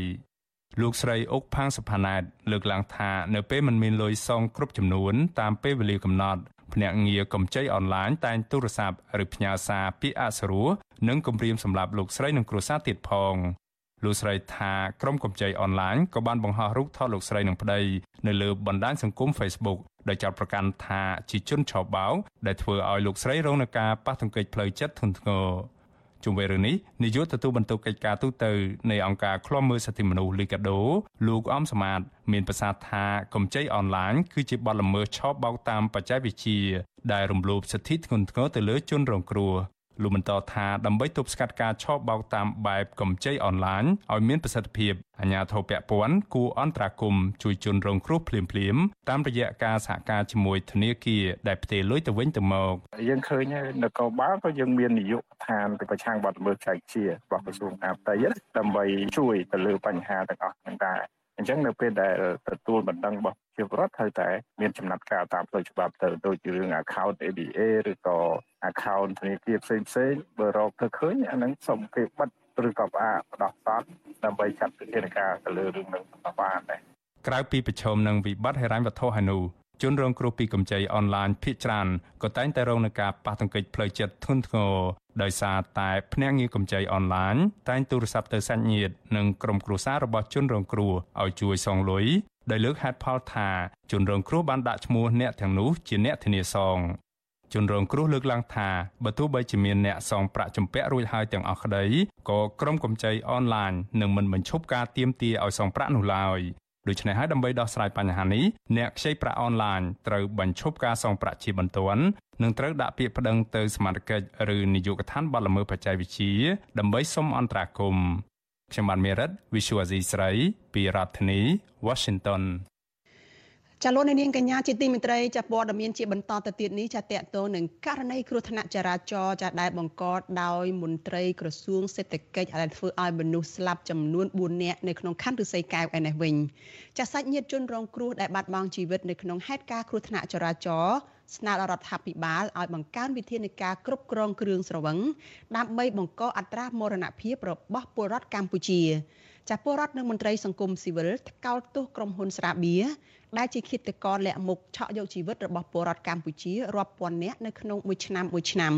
លោកស្រីអុកផាងសុផាណែតលើកឡើងថានៅពេលមិនមានលុយសងគ្រប់ចំនួនតាមពេលវេលាកំណត់ភ្នាក់ងារកម្ចីអនឡាញតែងទូរស័ព្ទឬផ្ញើសារពាក្យអសុរោះនិងគម្រាមសម្រាប់លោកស្រីនិងគ្រួសារទៀតផងលោកស្រីថាក្រុមកម្ចីអនឡាញក៏បានបង្ហោះរូបថតលោកស្រីនិងប្តីនៅលើបណ្ដាញសង្គម Facebook ដោយចោទប្រកាន់ថាជាជនឆបោកដែលធ្វើឲ្យលោកស្រីរងនឹងការប៉ះទង្គិចផ្លូវចិត្តធ្ងន់ធ្ងរ ជុំវិញរឿងនេះនាយកទទួលបន្ទុកកិច្ចការទូតនៃអង្គការឃ្លាំមើលសិទ្ធិមនុស្សលីកាដូលោកអំសមាត មានប្រសាសន៍ថាកម្ចីអនឡាញគឺជាបទល្មើសឆបោកតាមបច្ចេកវិទ្យាដែលរំលោភសិទ្ធិធ្ងន់ធ្ងរទៅលើជនរងគ្រោះ លោកបន្តថាដើម្បីទប់ស្កាត់ការឆោបបោកតាមបែបកម្ចីអនឡាញឲ្យមានប្រសិទ្ធភាពអាជ្ញាធរពាក់ព័ន្ធគួរអន្តរាគមន៍ជួយជនរងគ្រោះភ្លាមៗតាមរយៈការសហការជាមួយធនាគារដែលផ្ទេរលុយទៅវិញទៅមកយើងឃើញនគរបាលក៏យើងមាននាយកដ្ឋានប្រឆាំងបទល្មើសចែកជារបស់ក្រសួងការផ្ទៃដើម្បីជួយទៅលើបញ្ហាទាំងអស់ហ្នឹងដែរ អញ្ចឹងនៅពេលដែលទទួលបណ្ដឹងរបស់ជាប្រវត្តិត្រូវតែមានចំណាត់ការតាមផ្លូវច្បាប់ទៅដូចជារឿង account ABA ឬក៏ account ធនាគារផ្សេងផ្សេងបើរកទៅឃើញអានឹងសូមគេបិទឬក៏ផ្អាកបដោះតន់ដើម្បីចាត់វិធានការទៅលើរឿងនឹងបានដែរក្រៅពីប្រឈមនឹងវិបត្តិហិរញ្ញវត្ថុហើយនោះ ជនរងគ្រោះពីកម្ចីអនឡាញភ ieck ច្រើនក៏តែងតែរងនឹងការប៉ះទង្គិចផ្លូវចិត្តធ្ងន់ធ្ងរដោយសារតែភ្នាក់ងារកម្ចីអនឡាញតែងទូរស័ព្ទទៅសាច់ញាតិនិងក្រុមគ្រួសាររបស់ជនរងគ្រោះឲ្យជួយសងលុយដោយលើកហេតុផលថាជនរងគ្រោះបានដាក់ឈ្មោះអ្នកទាំងនោះជាអ្នកធានាសងជនរងគ្រោះលើកឡើងថាបើទោះបីជាមានអ្នកសងប្រាក់ជំពាក់រួចហើយទាំងអស់ក្តីក៏ក្រុមកម្ចីអនឡាញនឹងមិនបញ្ឈប់ការទាមទារឲ្យសងប្រាក់នោះឡើយ ដូច្នេះហើយដើម្បីដោះស្រាយបញ្ហានេះអ្នកខ្ចីប្រាក់អនឡាញត្រូវបញ្ឈប់ការសងប្រាក់ជាបន្ទាន់និងត្រូវដាក់ពាក្យប្តឹងទៅសមាជិកឬនាយកដ្ឋានបទល្មើសបច្ចេកវិទ្យាដើម្បីសុំអន្តរាគមន៍ខ្ញុំបានមេរិត Visual Asia ស្រីពីរដ្ឋធានី Washington ចាលោកនាងកញ្ញាជាទីមេត្រីចាព័ត៌មានជាបន្តទៅទៀតនេះចាតកតងនឹងករណីគ្រោះថ្នាក់ចរាចរណ៍ចាដែលបង្កដោយមន្ត្រីក្រសួងសេដ្ឋកិច្ចដែលធ្វើឲ្យមនុស្សស្លាប់ចំនួន4នាក់នៅក្នុងខណ្ឌឫស្សីកែវឯនេះវិញចាសាច់ញាតិជនរងគ្រោះដែលបាត់បង់ជីវិតនៅក្នុងហេតុការណ៍គ្រោះថ្នាក់ចរាចរណ៍ស្នើដល់រដ្ឋាភិបាលឲ្យបង្កើនវិធានការគ្រប់គ្រងគ្រឿងស្រវឹងដើម្បីបង្កអត្រាមរណភាពរបស់ពលរដ្ឋកម្ពុជាចាពលរដ្ឋនិងមន្ត្រីសង្គមស៊ីវិលថ្កោលទោសក្រុមហ៊ុនស្រាបៀរ ដែលជាឃាតករលាក់មុខឆក់យកជីវិតរបស់ពលរដ្ឋកម្ពុជារាប់ពាន់នាក់នៅក្នុងមួយឆ្នាំមួយឆ្នាំ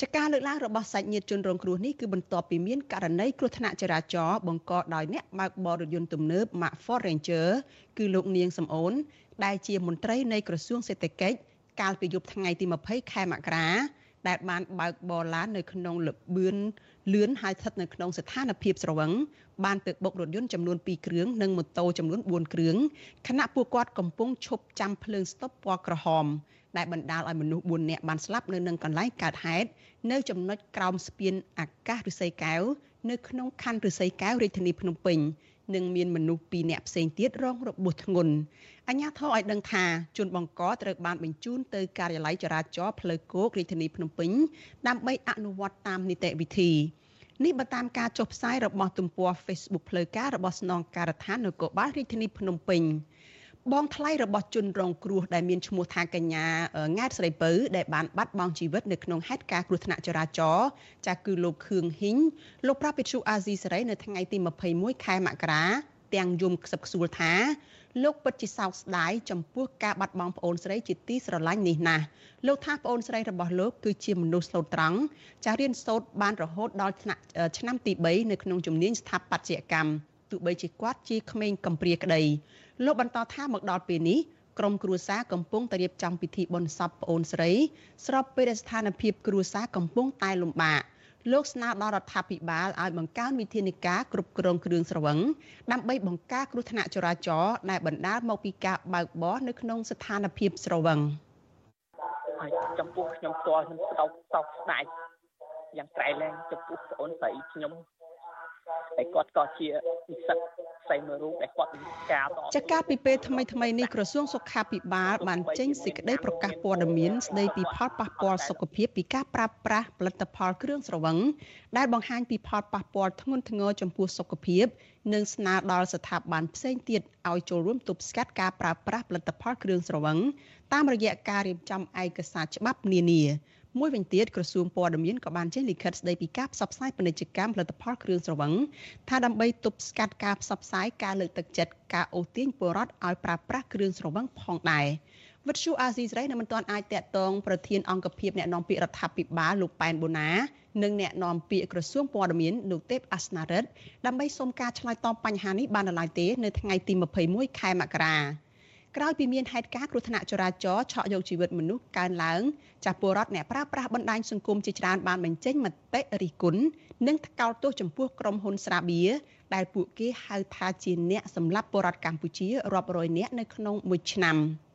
ចាការលើកឡើងរបស់សាច់ញាតិជនរងគ្រោះនេះគឺបន្ទាប់ពីមានករណីគ្រោះថ្នាក់ចរាចរណ៍បង្កដោយអ្នកបើកបររថយន្តទំនើប Mack Ford Ranger គឺលោកនាងសំអូន ដែលជាមន្ត្រីនៃក្រសួងសេដ្ឋកិច្ចកាលពីយប់ថ្ងៃទី20ខែមករាដែលបានបើកបរឡាននៅក្នុងលបឿន លឿនហើយស្ថិតនៅក្នុងស្ថានភាពស្រវឹងបានទៅបុករថយន្តចំនួន2គ្រឿងនិងម៉ូតូចំនួន4គ្រឿងខណៈពួកគាត់កំពុងឈប់ចាំភ្លើងស្តុបពណ៌ក្រហមដែលបណ្ដាលឲ្យមនុស្ស4នាក់បានស្លាប់នៅនឹងកន្លែងកើតហេតុនៅចំណុចក្រោមស្ពានអាកាសឫស្សីកែវនៅក្នុងខណ្ឌឫស្សីកែវរាជធានីភ្នំពេញ និងមានមនុស្ស2នាក់ផ្សេងទៀតរងរបួសធ្ងន់អញ្ញាធរឲ្យដឹងថាជនបង្កត្រូវបានបញ្ជូនទៅការិយាល័យចរាចរណ៍ផ្លូវគោករាជធានីភ្នំពេញដើម្បីអនុវត្តតាមនីតិវិធីនេះបើតាមការចុះផ្សាយរបស់ទំព័រ Facebook ផ្លូវការរបស់ស្នងការដ្ឋាននគរបាលរាជធានីភ្នំពេញ បងថ្លៃរបស់ជនរងគ្រោះដែលមានឈ្មោះថាកញ្ញាង៉ែតស្រីពៅដែលបានបាត់បង់ជីវិតនៅក្នុងហេតុការណ៍គ្រោះថ្នាក់ចរាចរណ៍ចាស់គឺលោកខឿងហ៊ីងលោកប្រាប់វិទ្យុអាស៊ីសេរីនៅថ្ងៃទី21ខែមករាទាំងយំខ្សឹបខ្សួលថាលោកពិតជាសោកស្ដាយចំពោះការបាត់បង់ប្អូនស្រីជាទីស្រឡាញ់នេះណាស់លោកថាប្អូនស្រីរបស់លោកគឺជាមនុស្សស្លូតត្រង់ចាស់រៀនសូត្របានរហូតដល់ឆ្នាំទី3នៅក្នុងជំនាញស្ថាបត្យកម្ម ទោះបីជាគាត់ជាក្មេងកំព្រាក្តីលោកបន្តថាមកដល់ពេលនេះក្រុមគ្រួសារកំពុងតែរៀបចំពិធីបុណ្យសពប្អូនស្រី ស្របពេលដែលស្ថានភាពគ្រួសារកំពុងតែលំបាកលោកស្នើដល់រដ្ឋាភិបាលឲ្យបង្កើនវិធានការគ្រប់គ្រងគ្រឿងស្រវឹងដើម្បីបង្ការគ្រោះថ្នាក់ចរាចរណ៍ដែលបណ្ដាលមកពីការបើកបរនៅក្នុងស្ថានភាពស្រវឹងហើយចំពោះខ្ញុំផ្ទាល់ខ្ញុំសោកសោកស្ដាយយ៉ាងក្រៃលែងចំពោះប្អូនស្រីខ្ញុំ តែគាត់ក៏ជានិស្សិតផ្សេងមួយរូបដែលគាត់ការតចាកាលពីពេលថ្មីថ្មីនេះក្រសួងសុខាភិបាលបានចេញសេចក្តីប្រកាសព័ត៌មានស្តីពីផលប៉ះពាល់សុខភាពពីការប្រើប្រាស់ផលិតផលគ្រឿងស្រវឹងដែលបង្ហាញពីផលប៉ះពាល់ធ្ងន់ធ្ងរចំពោះសុខភាព និងស្នើដល់ស្ថាប័នផ្សេងទៀតឲ្យចូលរួមទប់ស្កាត់ការប្រើប្រាស់ផលិតផលគ្រឿងស្រវឹងតាមរយៈការរៀបចំឯកសារច្បាប់នានា មួយវិញទៀតក្រសួងព័ត៌មានក៏បានចេញលិខិតស្តីពីការផ្សព្វផ្សាយពាណិជ្ជកម្មផលិតផលគ្រឿងស្រវឹងថាដើម្បីទប់ស្កាត់ការផ្សព្វផ្សាយការលើកទឹកចិត្តការអូសទាញពលរដ្ឋឲ្យប្រើប្រាស់គ្រឿងស្រវឹងផងដែរវិទ្យុអាស៊ីសេរីនៅមិនទាន់អាចតាក់ទងប្រធានអង្គភិបអ្នកនាំពាក្យរដ្ឋាភិបាលលោកប៉ែនបូណានិងអ្នកនាំពាក្យក្រសួងព័ត៌មានលោកទេពអាសនារិទ្ធដើម្បីសូមការឆ្លើយតបបញ្ហានេះបាននៅឡើយទេនៅថ្ងៃទី21ខែមករា ក្រោយពីមានហេតុការណ៍គ្រោះថ្នាក់ចរាចរណ៍ឆក់យកជីវិតមនុស្សកើនឡើងចាស់ពលរដ្ឋអ្នកប្រើប្រាស់បណ្ដាញសង្គមជាច្រើនបានបញ្ចេញមតិរិះគន់និងថ្កោលទោសចំពោះក្រុមហ៊ុនស្រាបៀរដែលពួកគេហៅថាជាអ្នកសម្លាប់ពលរដ្ឋកម្ពុជារាប់រយនាក់នៅក្នុងមួយឆ្នាំ។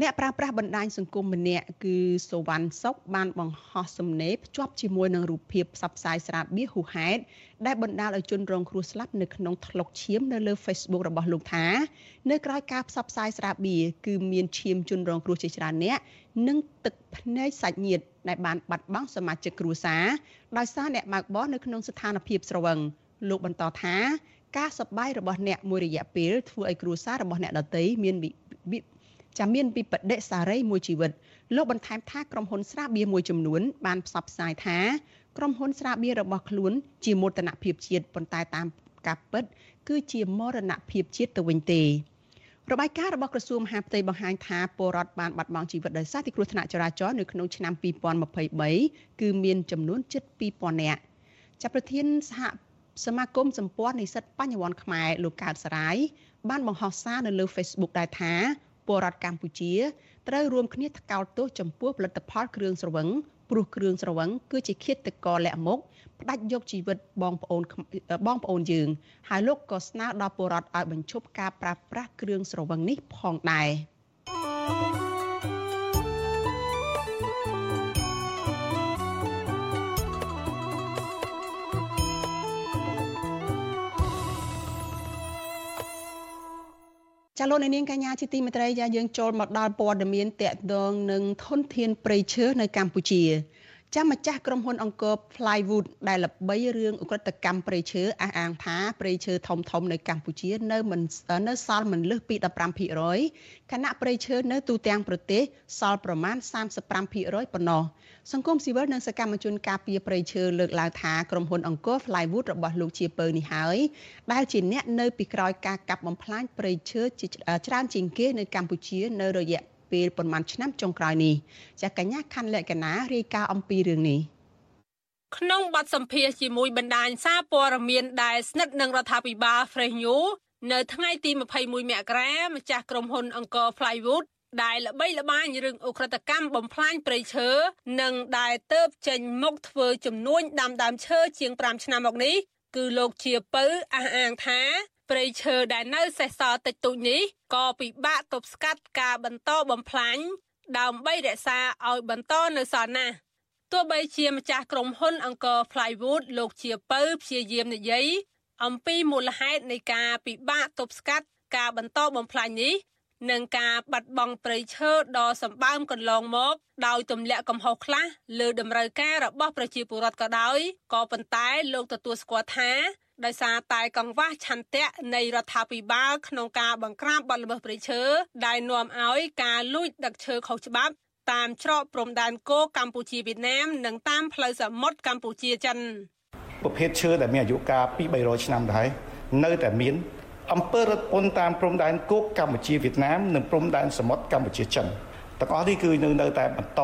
អ្នកប្រើប្រាស់បណ្ដាញសង្គមម្នាក់គឺសវណ្ណសុកបានបង្ហោះសំណេរភ្ជាប់ជាមួយនឹងរូបភាពផ្សព្វផ្សាយស្រាបៀរហួហេតុដែលបណ្ដាលឲ្យជនរងគ្រោះស្លាប់នៅក្នុងថ្លុកឈាមនៅលើ Facebook របស់លោកថានៅក្រៅការផ្សព្វផ្សាយស្រាបៀរគឺមានឈាមជនរងគ្រោះជាច្រើនអ្នកនិងទឹកភ្នែកសាច់ញាតិដែលបានបាត់បង់សមាជិកគ្រួសារដោយសារអ្នកបើកបរនៅក្នុងស្ថានភាពស្រវឹងលោកបន្តថាការសប្បាយរបស់អ្នកមួយរយៈពេលធ្វើឲ្យគ្រួសាររបស់អ្នកដទៃមាន ចាំមានវិបដិសារីមួយជីវិតលោកបន្ថែមថាក្រុមហ៊ុនស្រាបៀរមួយចំនួនបានផ្សព្វផ្សាយថាក្រុមហ៊ុនស្រាបៀររបស់ខ្លួនជាមោទនភាពជាតិប៉ុន្តែតាមការពិត គឺជាមរណភាពជាតិទៅវិញទេរបាយការណ៍របស់ក្រសួងមហាផ្ទៃបង្ហាញថាពលរដ្ឋបានបាត់បង់ជីវិតដោយសារទីគ្រោះថ្នាក់ចរាចរណ៍នៅក្នុងឆ្នាំ2023គឺមានចំនួនជិត2000នាក់ចាប់ប្រធានសហសមាគមសម្ព័ន្ធនិស្សិតបញ្ញវន្តខ្មែរលោកកើតសរាយបានបង្ហោះសារនៅលើ Facebook ដែរថា ពលរដ្ឋកម្ពុជាត្រូវរួមគ្នាថ្កោលទោសចំពោះផលិតផលគ្រឿងស្រវឹងព្រោះគ្រឿងស្រវឹងគឺជាឃាតករលាក់មុខផ្ដាច់យកជីវិតបងប្អូនបងប្អូនយើងហើយលោកក៏ស្នើដល់ពលរដ្ឋឲ្យបញ្ឈប់ការប្រើប្រាស់គ្រឿងស្រវឹងនេះផងដែរ ចាលោកនាងកញ្ញាជាទីមេត្រីចាយើងចូលមកដល់ព័ត៌មានតកតងនឹងធនធានព្រៃឈើនៅកម្ពុជាចាំម្ចាស់ក្រុមហ៊ុនអង្គរ Plywood ដែលល្បីរឿងអ ுக ្រិតកម្មព្រៃឈើអះអាងថាព្រៃឈើធំធំនៅកម្ពុជានៅមិននៅសល់មិនលើសពី15%ខណៈព្រៃឈើនៅទូទាំងប្រទេសសល់ប្រមាណ35%ប៉ុណ្ណោះ សង្គមស៊ីវិលនិងសកម្មជនការពារព្រៃឈើលើកឡើងថាក្រុមហ៊ុនអង្គរ Plywood របស់លោកជាពៅនេះហើយដែលជាអ្នកនៅពីក្រោយការកាប់បំផ្លាញព្រៃឈើច្រើនជាងគេនៅកម្ពុជានៅរយៈពេលប្រមាណឆ្នាំចុងក្រោយនេះចាកញ្ញាខណ្ឌលក្ខណារាយការណ៍អំពីរឿងនេះក្នុងបទសម្ភាសជាមួយបណ្ដាញសារព័ត៌មានដែលស្និទ្ធនឹងរដ្ឋាភិបាល Fresh News នៅថ្ងៃទី21មករាម្ចាស់ក្រុមហ៊ុនអង្គរ Plywood ដែលល្បីល្បាញរឿងអ ுக ្រិតកម្មបំផ្លាញព្រៃឈើនិងដែលទៅបចេញមុខធ្វើចំនួនដាំដើមឈើជាង5ឆ្នាំមកនេះគឺលោកជាពៅអះអាងថាព្រៃឈើដែលនៅសេសសល់តិចតួចនេះក៏ពិបាកទប់ស្កាត់ការបន្តបំផ្លាញដើម្បីរក្សាឲ្យបន្តនៅសល់ណាស់ទោះបីជាម្ចាស់ក្រុមហ៊ុនអង្គរ Plywood លោកជាពៅព្យាយាមនិយាយអំពីមូលហេតុនៃការពិបាកទប់ស្កាត់ការបន្តបំផ្លាញនេះ និងការបាត់បង់ព្រៃឈើដ៏សម្បើមកន្លងមក ដោយទម្លាក់កំហុសខ្លះលើតម្រូវការរបស់ប្រជាពលរដ្ឋក៏ដោយក៏ប៉ុន្តែលោកទទួលស្គាល់ថាដោយសារតែកង្វះឆន្ទៈនៃរដ្ឋាភិបាលក្នុងការបង្ក្រាបបទល្មើសព្រៃឈើដែលនាំឲ្យការលួចដឹកឈើខុសច្បាប់តាមច្រកព្រំដែនគោកម្ពុជាវៀតណាម និងតាមផ្លូវសមុទ្រកម្ពុជាចិនប្រភេទឈើដែលមានអាយុកាលពី300ឆ្នាំដែរនៅតែមាន អំពើរត់ពន្ធតាមព្រំដែនគោកកម្ពុជាវៀតណាមនិងព្រំដែនសមុទ្រកម្ពុជាចិនទាំងអស់នេះគឺនៅនៅតែបន្ត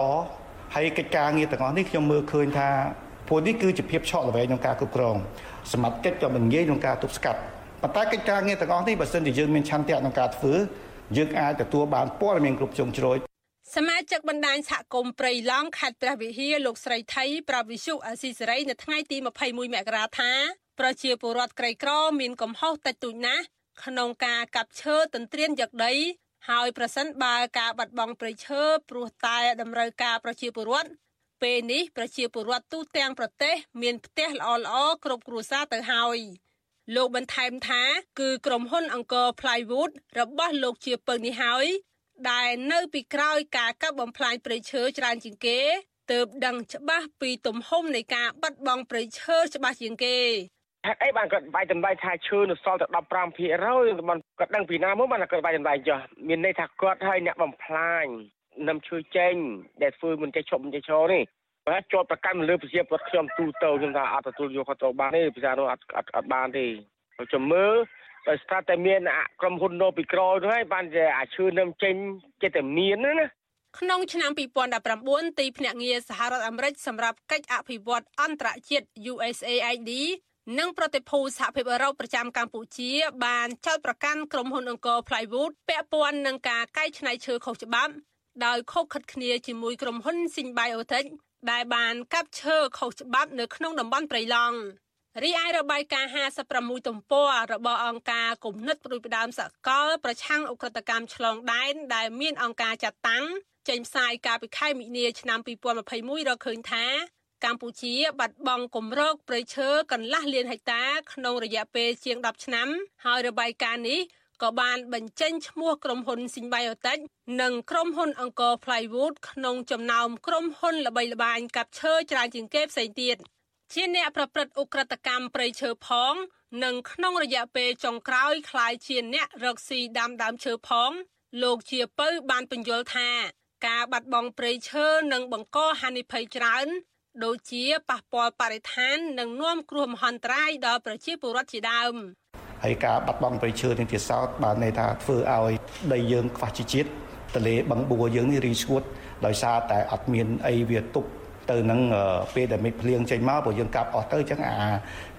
ហើយកិច្ចការងារទាំងអស់នេះខ្ញុំមើលឃើញថាព្រោះនេះគឺជាភាពឆក់ល្វែងក្នុងការគ្រប់គ្រងសមត្ថកិច្ចក៏មិនងាយក្នុងការទប់ស្កាត់ប៉ុន្តែកិច្ចការងារទាំងអស់នេះបើសិនជាយើងមានឆន្ទៈក្នុងការធ្វើយើងអាចទទួលបានព័ត៌មានគ្រប់ជ្រុងជ្រោយសមាជិកបណ្ដាញសហគមន៍ព្រៃឡង់ខេត្តព្រះវិហារលោកស្រីថៃប្រាវិសុអស៊ីសេរីនៅថ្ងៃទី21មករាថា ប្រជាពលរដ្ឋក្រីក្រមានកំហុសតិចតួចណាស់ក្នុងការកាប់ឈើទន្ទ្រានយកដី ហើយប្រសិនបើការបាត់បង់ព្រៃឈើព្រោះតែតម្រូវការប្រជាពលរដ្ឋពេលនេះប្រជាពលរដ្ឋទូទាំងប្រទេសមានផ្ទះល្អល្អគ្រប់គ្រួសារទៅហើយលោកបន្ថែមថាគឺក្រុមហ៊ុនអង្គរ Plywood របស់លោកជាពឹងនេះហើយដែលនៅពីក្រោយការកាប់បំផ្លាញព្រៃឈើច្រើនជាងគេទើបដឹងច្បាស់ពីទំហំនៃការបាត់បង់ព្រៃឈើច្បាស់ជាងគេ ហេតុអីបានគាត់បាយតម្លៃថាឈើនៅសល់តែ15%បានគាត់ដឹងពីណាមកបានគាត់បាយតម្លៃចុះមានន័យថាគាត់ឲ្យអ្នកបំផ្លាញនឹមឈើចេញដែលធ្វើមិនចេះឈប់មិនចេះឈរនេះបើជាប់ប្រកាន់លើប្រជាពលរដ្ឋខ្ញុំទូទៅខ្ញុំថាអត់ទទួលយកគាត់ទៅបានទេភាសានោះអត់អត់អត់បានទេខ្ញុំមើលដោយស្ថាតែមានក្រុមហ៊ុននៅពីក្រោយនោះហើយបានជាអាឈើនឹមចេញចិត្តតែមានណាក្នុងឆ្នាំ2019ទីភ្នាក់ងារសហរដ្ឋអាមេរិកសម្រាប់កិច្ចអភិវឌ្ឍអន្តរជាតិ USAID និងប្រតិភូសហភាពអឺរ៉ុបប្រចាំកម្ពុជា បានចោទប្រកាន់ក្រុមហ៊ុនអង្គរ Plywood ពាក់ព័ន្ធនឹងការកែច្នៃឈើខុសច្បាប់ដោយខុសខិតគ្នាជាមួយក្រុមហ៊ុន Synbiotic ដែលបានកាប់ឈើខុសច្បាប់នៅក្នុងតំបន់ព្រៃឡង់រីឯរបាយការណ៍56ទំព័ររបស់អង្គការគំនិតប្រួយផ្ដើមសកលប្រឆាំងអ ுக ្រិតកម្មឆ្លងដែនដែលមានអង្គការចាត់តាំងចេញផ្សាយកាលពីខែមិនិនាឆ្នាំ2021រកឃើញថា កម្ពុជាបាត់បង់គម្របព្រៃឈើកន្លះលានហិកតាក្នុងរយៈពេលជាង10ឆ្នាំហើយរបាយការណ៍នេះក៏បានបញ្ចេញឈ្មោះក្រុមហ៊ុន Symbiotic និងក្រុមហ៊ុនអង្គរ Plywood ក្នុងចំណោមក្រុមហ៊ុនល្បីល្បាញកាប់ឈើច្រើនជាងគេផ្សេងទៀតជាអ្នកប្រព្រឹត្តឧក្រិដ្ឋកម្មព្រៃឈើផងនិងក្នុងរយៈពេលចុងក្រោយคล้ายជាអ្នករកស៊ីដាំដើមឈើផង លោកជាពៅបានបញ្យល់ថា ការបាត់បង់ព្រៃឈើនឹងបង្កហានិភ័យច្រើន ដូចជាប៉ះពាល់បរិស្ថាននិងនាំគ្រោះមហន្តរាយដល់ប្រជាពលរដ្ឋជាដើមហើយការបាត់បង់ព្រៃឈើទាំងទៀតសោតបានន័យថាធ្វើឲ្យដីយើងខ្វះជីជាតិទលេបឹងបួរយើងនេះរីស្ងួតដោយសារតែអត់មានអីវាទប់ទៅនឹងពេលដែលមេឃភ្លៀងចេញមកព្រោះយើងកាប់អស់ទៅអញ្ចឹងអា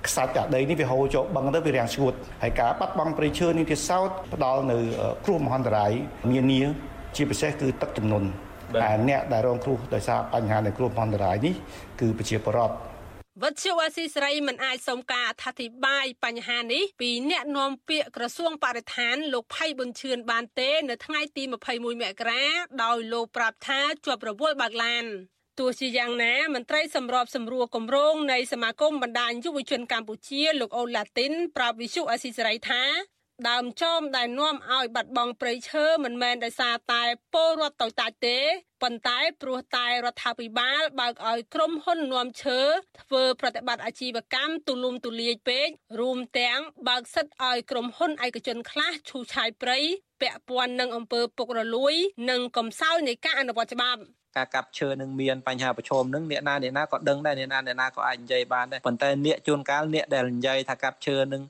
ខ្សាច់អាដីនេះវាហូរចូលបឹងទៅវារាំងស្ងួតហើយការបាត់បង់ព្រៃឈើនេះទៀតសោតផ្ដល់នៅគ្រោះមហន្តរាយនានាជាពិសេសគឺទឹកជំនន់ តែអ្នកដែលរងគ្រោះដោយសារបញ្ហានៃគ្រោះមហន្តរាយនេះគឺប្រជាពលរដ្ឋវត្តជាអាស៊ីសេរីមិនអាចសុំការអធិប្បាយបញ្ហានេះពីអ្នកនាំពាក្យក្រសួងបរិស្ថានលោកផៃប៊ុនឈឿនបានទេ នៅថ្ងៃទី21មករាដោយលោកប្រាប់ថាជាប់រវល់បើកឡានទោះជាយ៉ាងណាមន្ត្រីសម្របសម្រួលគម្រោងនៃសមាគមបណ្ដាញយុវជនកម្ពុជាលោកអូឡាទីនប្រាប់វិសុអស៊ីសេរីថា ដើមចោមដែលនាំឲ្យបាត់បង់ព្រៃឈើមិនមែនដោយសារតែពលរដ្ឋតូចតាចទេប៉ុន្តែព្រោះតែរដ្ឋាភិបាលបើកឲ្យក្រុមហ៊ុននាំឈើធ្វើប្រតិបត្តិអាជីវកម្មទូលំទូលាយពេករួមទាំងបើកសិទ្ធឲ្យក្រុមហ៊ុនឯកជនខ្លះឈូសឆាយព្រៃពាក់ព័ន្ធនឹងអំពើពុករលួយ និងកំសោយនៃការអនុវត្តច្បាប់ ការកាប់ឈើនឹងមានបញ្ហាប្រឈមនឹងអ្នកណាអ្នកណាក៏ដឹងដែរអ្នកណាអ្នកណាក៏អាចនិយាយបានដែរប៉ុន្តែអ្នកជួនកាលអ្នកដែលនិយាយថាកាប់ឈើនឹង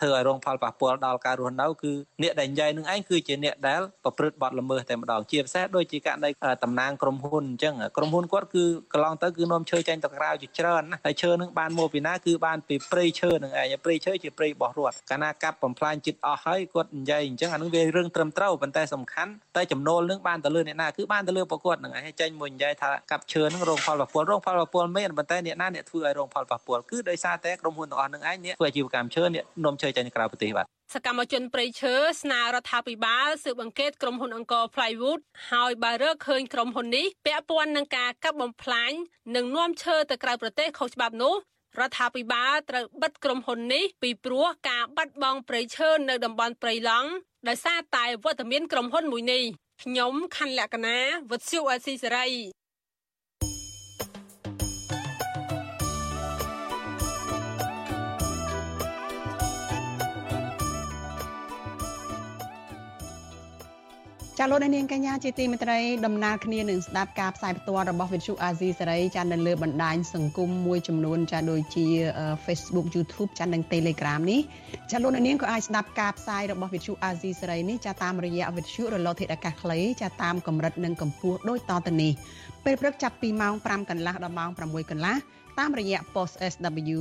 ធ្វើឲ្យរងផលប៉ះពាល់ដល់ការរស់នៅគឺអ្នកដែលនិយាយនឹងឯងគឺជាអ្នកដែលប្រព្រឹត្តបទល្មើសតែម្ដងជាពិសេសដូចជាករណីតំណាងក្រុមហ៊ុនអញ្ចឹងក្រុមហ៊ុនគាត់គឺកន្លងទៅគឺនាំឈើចេញទៅក្រៅជាច្រើនណាហើយឈើនឹងបានមកពីណាគឺបានពីព្រៃឈើនឹងឯងព្រៃឈើជាព្រៃរបស់រដ្ឋកាលណាកាប់បំផ្លាញចិត្តអស់ហើយគាត់និយាយអញ្ចឹងអានឹងវារឿងត្រឹមត្រូវប៉ុន្តែសំខាន់តែចំណូលនឹងបានទៅលើអ្នកណាគឺបានទៅលើប្រកួតនឹងឯងចេញមួយនិយាយថាកាប់ឈើនឹងរងផលប៉ះពាល់រងផលប៉ះពាល់មែនប៉ុន្តែអ្នកណាអ្នកធ្វើឲ្យរងផលប៉ះពាល់គឺដោយសារតែក្រុមហ៊ុនទាំងអស់នឹងឯងអ្នកធ្វើអាជីវកម្មឈើអ្នកនាំឈើចេញក្រៅប្រទេសបាទសកម្មជនប្រៃឈើស្នើរដ្ឋាភិបាលស៊ើបអង្កេតក្រុមហ៊ុនអង្គរ Plywood ហើយបើរកឃើញក្រុមហ៊ុននេះពាក់ព័ន្ធនឹងការកាប់បំផ្លាញនិងនាំឈើទៅក្រៅប្រទេសខុសច្បាប់នោះរដ្ឋាភិបាលត្រូវបិទក្រុមហ៊ុននេះពីព្រោះការបាត់បង់ព្រៃឈើនៅតំបន់ព្រៃឡង់ដោយសារតែវត្តមានក្រុមហ៊ុនមួយនេះ ខ្ញុំខណ្ឌលក្ខណាវុទ្ធុអេស៊ីសេរី ចាលោកនាងកញ្ញាជាទីមេត្រីដំណើរគ្នានឹងស្ដាប់ការផ្សាយផ្ទាល់របស់វិទ្យុអាស៊ីសេរីចានៅលើបណ្ដាញសង្គមមួយចំនួនចាដូចជា Facebook YouTube ចានិង Telegram នេះចាលោកនាងក៏អាចស្ដាប់ការផ្សាយរបស់វិទ្យុអាស៊ីសេរីនេះចាតាមរយៈវិទ្យុរលកធាតុអាកាសខ្លីចាតាមកម្រិតនិងកម្ពស់ដូចតទៅនេះពេលព្រឹកចាប់ពីម៉ោង5កន្លះដល់ម៉ោង6កន្លះតាមរយៈ post SW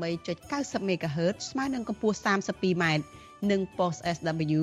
93.90 MHz ស្មើនឹងកម្ពស់ 32m និង post SW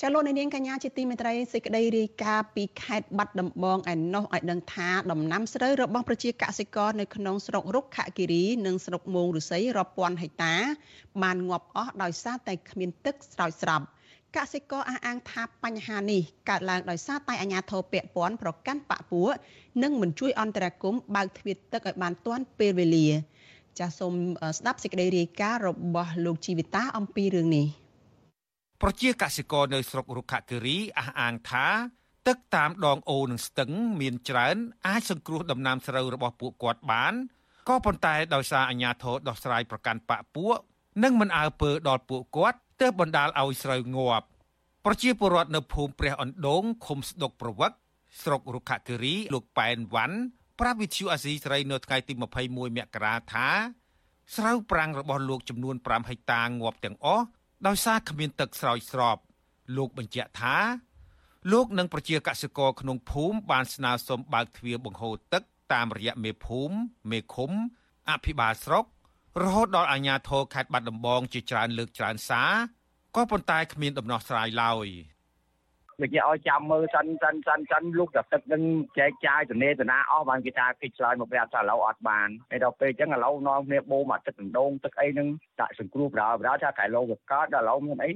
ចាលោកនាងកញ្ញាជាទីមេត្រីសេចក្តីរាយការណ៍ពីខេត្តបាត់ដំបងឯណោះឲ្យដឹងថាដំណាំស្រូវរបស់ប្រជាកសិករនៅក្នុងស្រុករុក្ខគិរីនិងស្រុកមោងរុស័យរាប់ពាន់ហិកតា បានងាប់អស់ដោយសារតែគ្មានទឹកស្រោចស្រពកសិករអះអាងថាបញ្ហានេះកើតឡើងដោយសារតែអាជ្ញាធរពាក់ព័ន្ធប្រកាន់បកពួកនិងមិនជួយអន្តរាគមន៍បើកទ្វារទឹកឲ្យបានទាន់ពេលវេលា ចាសសូមស្ដាប់សេចក្តីរាយការណ៍របស់លោកជីវិតាអំពីរឿងនេះ។ ប្រជាកសិករនៅស្រុករុក្ខគិរីអះអាងថាទឹកតាមដងអូរនិងស្ទឹងមានច្រើនអាចសង្គ្រោះដំណាំស្រូវរបស់ពួកគាត់បានក៏ប៉ុន្តែដោយសារអាជ្ញាធរដោះស្រាយប្រកាន់បកពួកនិងមិនអើពើដល់ពួកគាត់ទើបបណ្ដាលឲ្យស្រូវងាប់ប្រជាពលរដ្ឋនៅភូមិព្រះអណ្ដូងឃុំស្ដុកប្រវឹកស្រុករុក្ខគិរីលោកប៉ែនវ៉ាន់ប្រាប់វិទ្យុអាស៊ីសេរីនៅថ្ងៃទី21មករាថា ស្រូវប្រាំងរបស់លោកចំនួន5ហិកតាងាប់ទាំងអស់ ដោយសារគ្មានទឹកស្រោចស្រពលោកបញ្ជាក់ថាលោកនិងប្រជាកសិករក្នុងភូមិបានស្នើសុំបើកទ្វារបង្ហូរទឹកតាមរយៈមេភូមិមេឃុំអភិបាលស្រុករហូតដល់អាជ្ញាធរខេត្តបាត់ដំបងជាច្រើនលើកច្រើនសារក៏ប៉ុន្តែគ្មានដំណោះស្រាយឡើយ។ដូចជាឲ្យចាំមើលសិនសិនសិនសិនលុកតែទឹកនឹងចែកចាយទនេតនាអស់បានគេថាគេឆ្លើយមកប្រាប់ថាឥឡូវអត់បានហើយដល់ពេលអញ្ចឹងឥឡូវនាំគ្នាបូមអាទឹកដងទឹកអីហ្នឹងដាក់សង្គ្រោះប្រើប្រើថាតែលោកកើតដល់ឥឡូវមានអីឥ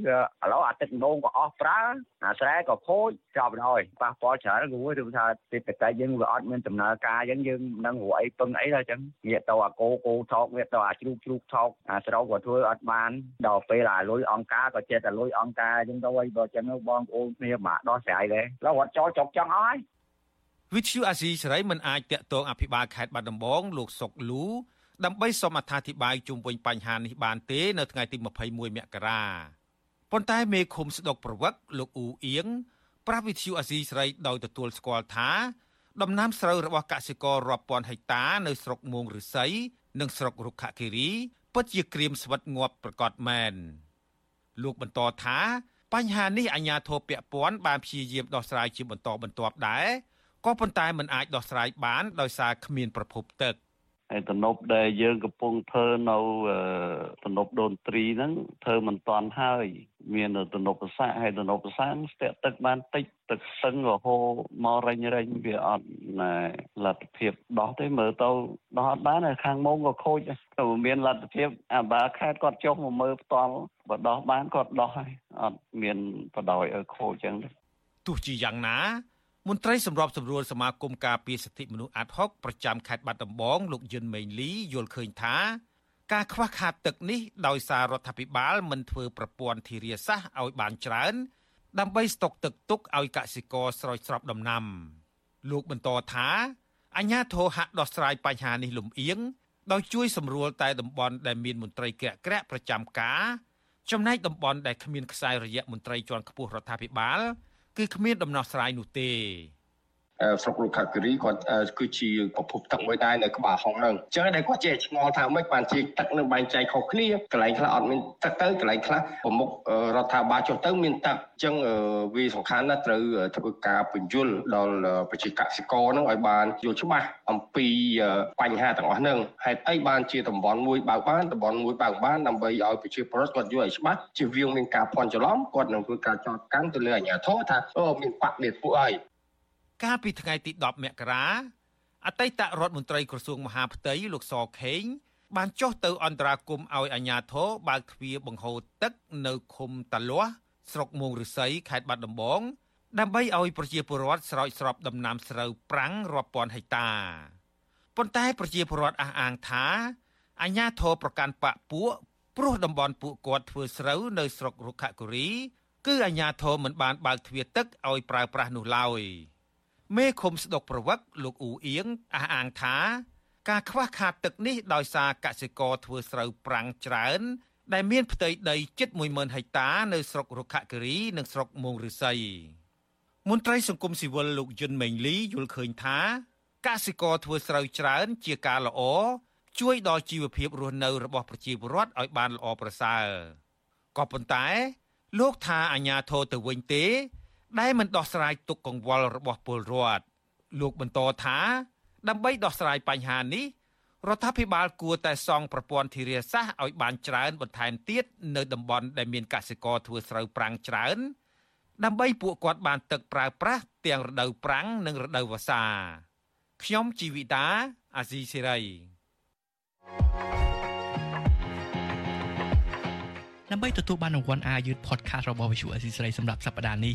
ឡូវអាទឹកដងក៏អស់ប្រើអាស្រែក៏ខូចចប់ហើយប៉ះពាល់ច្រើនគួរឬថាសេដ្ឋកិច្ចយើងវាអត់មានដំណើរការអញ្ចឹងយើងនឹងរកអីពឹងអីដល់អញ្ចឹងងាកទៅអាគោគោថោកងាកទៅអាជ្រូកជ្រូកថោកអាស្រោក៏ធ្វើអត់បានដល់ពេលអាលុយអង្គការក៏ចេះតែលុយអង្គការអញ្ចឹងទៅអីបើអញ្ចឹងបងប្អូនគ្នាមកដោះស្រាយដែរឡូវអត់ចោលចុកចង់អស់ហើយវិទ្យុអាស៊ីសេរីមិនអាចតាក់ទងអភិបាលខេត្តបាត់ដំបងលោកសុកលូ ដើម្បីសូមអត្ថាធិប្បាយជុំវិញបញ្ហានេះបានទេនៅថ្ងៃទី21មករាប៉ុន្តែមេឃុំស្ដុកប្រវឹកលោកអ៊ូអៀងប្រាប់វិទ្យុអាស៊ីសេរីដោយទទួលស្គាល់ថាដំណាំស្រូវរបស់កសិកររាប់ពាន់ហិកតានៅស្រុកមួងឫស្សីនិងស្រុករុក្ខគិរីពិតជាក្រៀមស្វិតងាប់ប្រកបមែនលោកបន្តថាបញ្ហានេះអាជ្ញាធរពាក់ព័ន្ធបានព្យាយាមដោះស្រាយជាបន្តបន្ទាប់ដែរក៏ប៉ុន្តែมันអាចដោះស្រាយបានដោយសារគ្មានប្រភពទឹក ហើយទំនប់ដែលយើងកំពុងធ្វើនៅទំនប់ដូនត្រីហ្នឹងធ្វើមិនតាន់ហើយ មានទំនប់ប្រសាហើយទំនប់ប្រសាស្ទាក់ទឹកបានតិចទឹកស្ទឹងរហូតមករេញរេញវាអត់លទ្ធភាពដោះទេមើលទៅដោះអត់បានហើយខាងមុំក៏ខូចទៅមានលទ្ធភាពអាបាខេតគាត់ចុះមកមើលផ្ទាល់បើដោះបានគាត់ដោះហើយអត់មានបដ ாய் ឲ្យខូចចឹងទេទោះជាយ៉ាងណា មន្ត្រីសម្របសម្រួលសមាគមការពារសិទ្ធិមនុស្សអាត់ហុកប្រចាំខេត្តបាត់ដំបងលោកយិនមេងលីយល់ឃើញថាការខ្វះខាតទឹកនេះដោយសាររដ្ឋាភិបាលមិនធ្វើប្រព័ន្ធធារាសាស្ត្រឲ្យបានច្រើន ដើម្បីស្តុកទឹកទុកឲ្យកសិករស្រោចស្រពដំណាំ លោកបន្តថាអញ្ញាធរហាក់ដោះស្រាយបញ្ហានេះលំអៀងដោយជួយសម្រួលតែតំបន់ដែលមានមន្ត្រីក្រាក់ក្រាក់ប្រចាំការចំណែកតំបន់ដែលគ្មានខ្សែរយៈមន្ត្រីជាន់ខ្ពស់រដ្ឋាភិបាល គឺគ្មានដំណោះស្រាយនោះទេ ស្រុករុក្ខគិរីគាត់គឺជាប្រភពទឹកមួយដែរនៅក្បាលហុងហ្នឹងអញ្ចឹងតែគាត់ចេះឆ្ងល់ថាមិនបានជាទឹកនឹងបែងចែកខុសគ្នាកន្លែងខ្លះអត់មានទឹកទៅកន្លែងខ្លះប្រមុខរដ្ឋាភិបាលចុះទៅមានទឹកអញ្ចឹងវាសំខាន់ណាស់ត្រូវធ្វើការបញ្យលដល់ប្រជាកសិករហ្នឹងឲ្យបានយល់ច្បាស់អំពីបញ្ហាទាំងអស់ហ្នឹងហេតុអីបានជាតំបន់មួយបើកបានតំបន់មួយបើកបានដើម្បីឲ្យប្រជាពលរដ្ឋគាត់យល់ឲ្យច្បាស់ជាវាមានការភ័ន្តច្រឡំគាត់នឹងធ្វើការចោទកាន់ទៅលើអាជ្ញាធរថាអូមានបាក់នេះពួកអី កាលពីថ្ងៃទី10មករាអតីតរដ្ឋមន្ត្រីក្រសួងមហាផ្ទៃលោកសខេងបានចុះទៅអន្តរាគមឲ្យអាជ្ញាធរបើកទ្វារបង្ហូរទឹកនៅឃុំតាលាស់ស្រុកមួងឫស្សីខេត្តបាត់ដំបងដើម្បីឲ្យប្រជាពលរដ្ឋស្រោចស្រពដំណាំស្រូវប្រាំងរាប់ពាន់ហិកតាប៉ុន្តែប្រជាពលរដ្ឋអះអាងថាអាជ្ញាធរប្រកាន់បកពួកព្រោះតំបន់ពួកគាត់ធ្វើស្រូវនៅស្រុករុក្ខគិរី គឺអាជ្ញាធរមិនបានបើកទ្វារទឹកឲ្យប្រើប្រាស់នោះឡើយ។ មេឃុំស្ដុកប្រវឹកលោកអ៊ូអៀងអះអាងថា ការខ្វះខាតទឹកនេះដោយសារកសិករធ្វើស្រូវប្រាំងច្រើន ដែលមានផ្ទៃដីជិត10000ហិកតានៅស្រុករុក្ខគិរីនិងស្រុកមួងឫស្សីមន្ត្រីសង្គមស៊ីវិលលោកយុនមេងលីយល់ឃើញថាកសិករធ្វើស្រូវច្រើនជាការល្អជួយដល់ជីវភាពរស់នៅរបស់ប្រជាពលរដ្ឋឲ្យបានល្អប្រសើរក៏ប៉ុន្តែ លោកថាអាញាធរទៅវិញទេ ដែលមិនដោះស្រាយទុកកង្វល់របស់ពលរដ្ឋលោកបន្តថា ដើម្បីដោះស្រាយបញ្ហានេះរដ្ឋាភិបាលគួរតែសង់ប្រព័ន្ធធារាសាស្ត្រឲ្យបានច្រើនបន្ថែមទៀតនៅតំបន់ដែលមានកសិករធ្វើស្រូវប្រាំងច្រើន ដើម្បីពួកគាត់បានទឹកប្រើប្រាស់ទាំងរដូវប្រាំងនិងរដូវវស្សាខ្ញុំជីវិតាអាស៊ីសេរីដើម្បីទទួលបានរង្វាន់អាយុ podcast របស់ Visual Assisray សម្រាប់សប្តាហ៍នេះ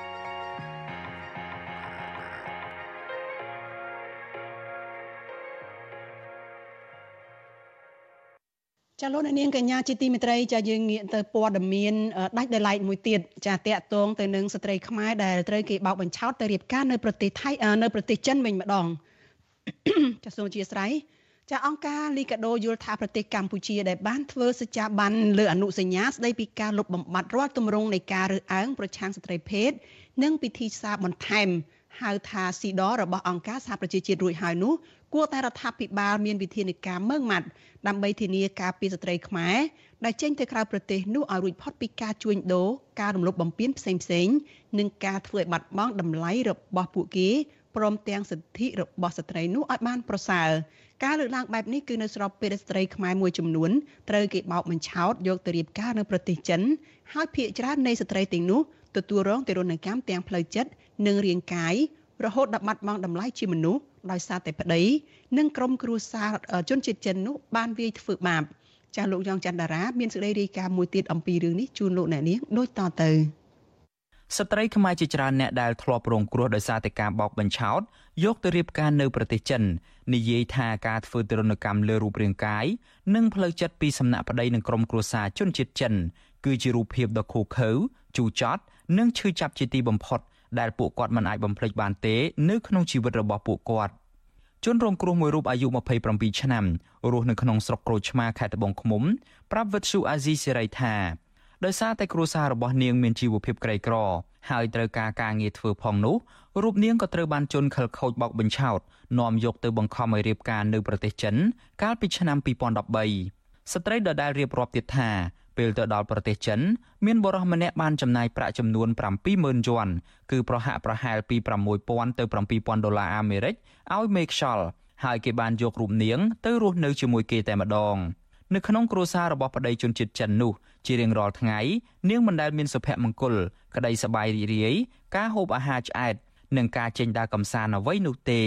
ចាលោកនាងកញ្ញាជាទីមេត្រីចាយើងងាកទៅព័ត៌មានដាច់ដោយឡែកមួយទៀតចាតាក់ទងទៅនឹងស្ត្រីខ្មែរដែលត្រូវគេបោកបញ្ឆោតទៅរៀបការនៅប្រទេសថៃនៅប្រទេសចិនវិញម្ដងចាសូមអធិស្ឋានចាអង្គការលីកាដូយល់ថាប្រទេសកម្ពុជាដែលបានធ្វើសច្ចាប័នលើអនុសញ្ញាស្ដីពីការលុបបំបាត់រាល់ទម្រង់នៃការរើសអើងប្រឆាំងស្ត្រីភេទនិងពិធីសារបន្ថែម ហៅថាស៊ីដរបស់អង្គការសហប្រជាជាតិរួចហើយនោះគួរតែរដ្ឋាភិបាលមានវិធានការម៉ឺងម៉ាត់ដើម្បីធានាការពារស្ត្រីខ្មែរដែលចេញទៅក្រៅប្រទេសនោះឲ្យរួចផុតពីការជួញដូរការរំលោភបំពានផ្សេងៗនិងការធ្វើឲ្យបាត់បង់តម្លៃរបស់ពួកគេព្រមទាំងសិទ្ធិរបស់ស្ត្រីនោះឲ្យបានប្រសើរការលើកឡើងបែបនេះគឺនៅស្របពេលស្ត្រីខ្មែរមួយចំនួនត្រូវគេបោកបញ្ឆោតយកទៅរៀបការនៅប្រទេសចិនហើយភាគច្រើននៃស្ត្រីទាំងនោះទទួលរងទារុណកម្មទាំងផ្លូវចិត្ត និងរាងកាយរហូតដល់បាត់បង់តម្លៃជាមនុស្សដោយសារតែប្តី និងក្រុមគ្រួសារជនជាតិចិននោះបានវាយធ្វើបាបចាស់លោកយ៉ងច័ន្ទតារាមានសេចក្តីរាយការណ៍មួយទៀតអំពីរឿងនេះជូនលោកអ្នកនាងដូចតទៅស្ត្រីខ្មែរជាច្រើនអ្នកដែលធ្លាប់រងគ្រោះដោយសារតែការបោកបញ្ឆោតយកទៅរៀបការនៅប្រទេសចិននិយាយថាការធ្វើទរណកម្មលើរូបរាងកាយនិងផ្លូវចិត្តពីសំណាក់ប្តីនិងក្រុមគ្រួសារជនជាតិចិន គឺជារូបភាពដ៏ឃោឃៅជូរចត់និងឈឺចាប់ជាទីបំផុត ដែលពួកគាត់មិនអាចបំភ្លេចបានទេនៅក្នុងជីវិតរបស់ពួកគាត់ជនរងគ្រោះមួយរូបអាយុ27ឆ្នាំរស់នៅក្នុងស្រុកក្រូចឆ្មាខេត្តត្បូងឃ្មុំប្រាប់វិទ្យុអាស៊ីសេរីថាដោយសារតែគ្រួសាររបស់នាងមានជីវភាពក្រីក្រ ហើយត្រូវការការងារធ្វើផងនោះរូបនាងក៏ត្រូវបានជន់ខិលខូចបោកបញ្ឆោតនាំយកទៅបង្ខំឲ្យរៀបការនៅប្រទេសចិន កាលពីឆ្នាំ2013ស្ត្រីដដែលរៀបរាប់ទៀតថា ពេលទៅដល់ប្រទេសចិនមានបរិះម្នាក់បានចំណាយប្រាក់ចំនួន70000យួនគឺប្រហាក់ប្រហែលពី6000ទៅ7000ដុល្លារអាមេរិកឲ្យមេខ្យល់ហើយគេបានយករូបនាងទៅរស់នៅជាមួយគេតែម្ដងនៅក្នុងគ្រួសាររបស់ប្តីជនជាតិចិននោះជារៀងរាល់ថ្ងៃនាងមិនដែលមានសុភមង្គល ក្តីសប្បាយរីករាយការហូបអាហារឆ្អែតនិងការចេញដើរកម្សាន្តអ្វីនោះទេ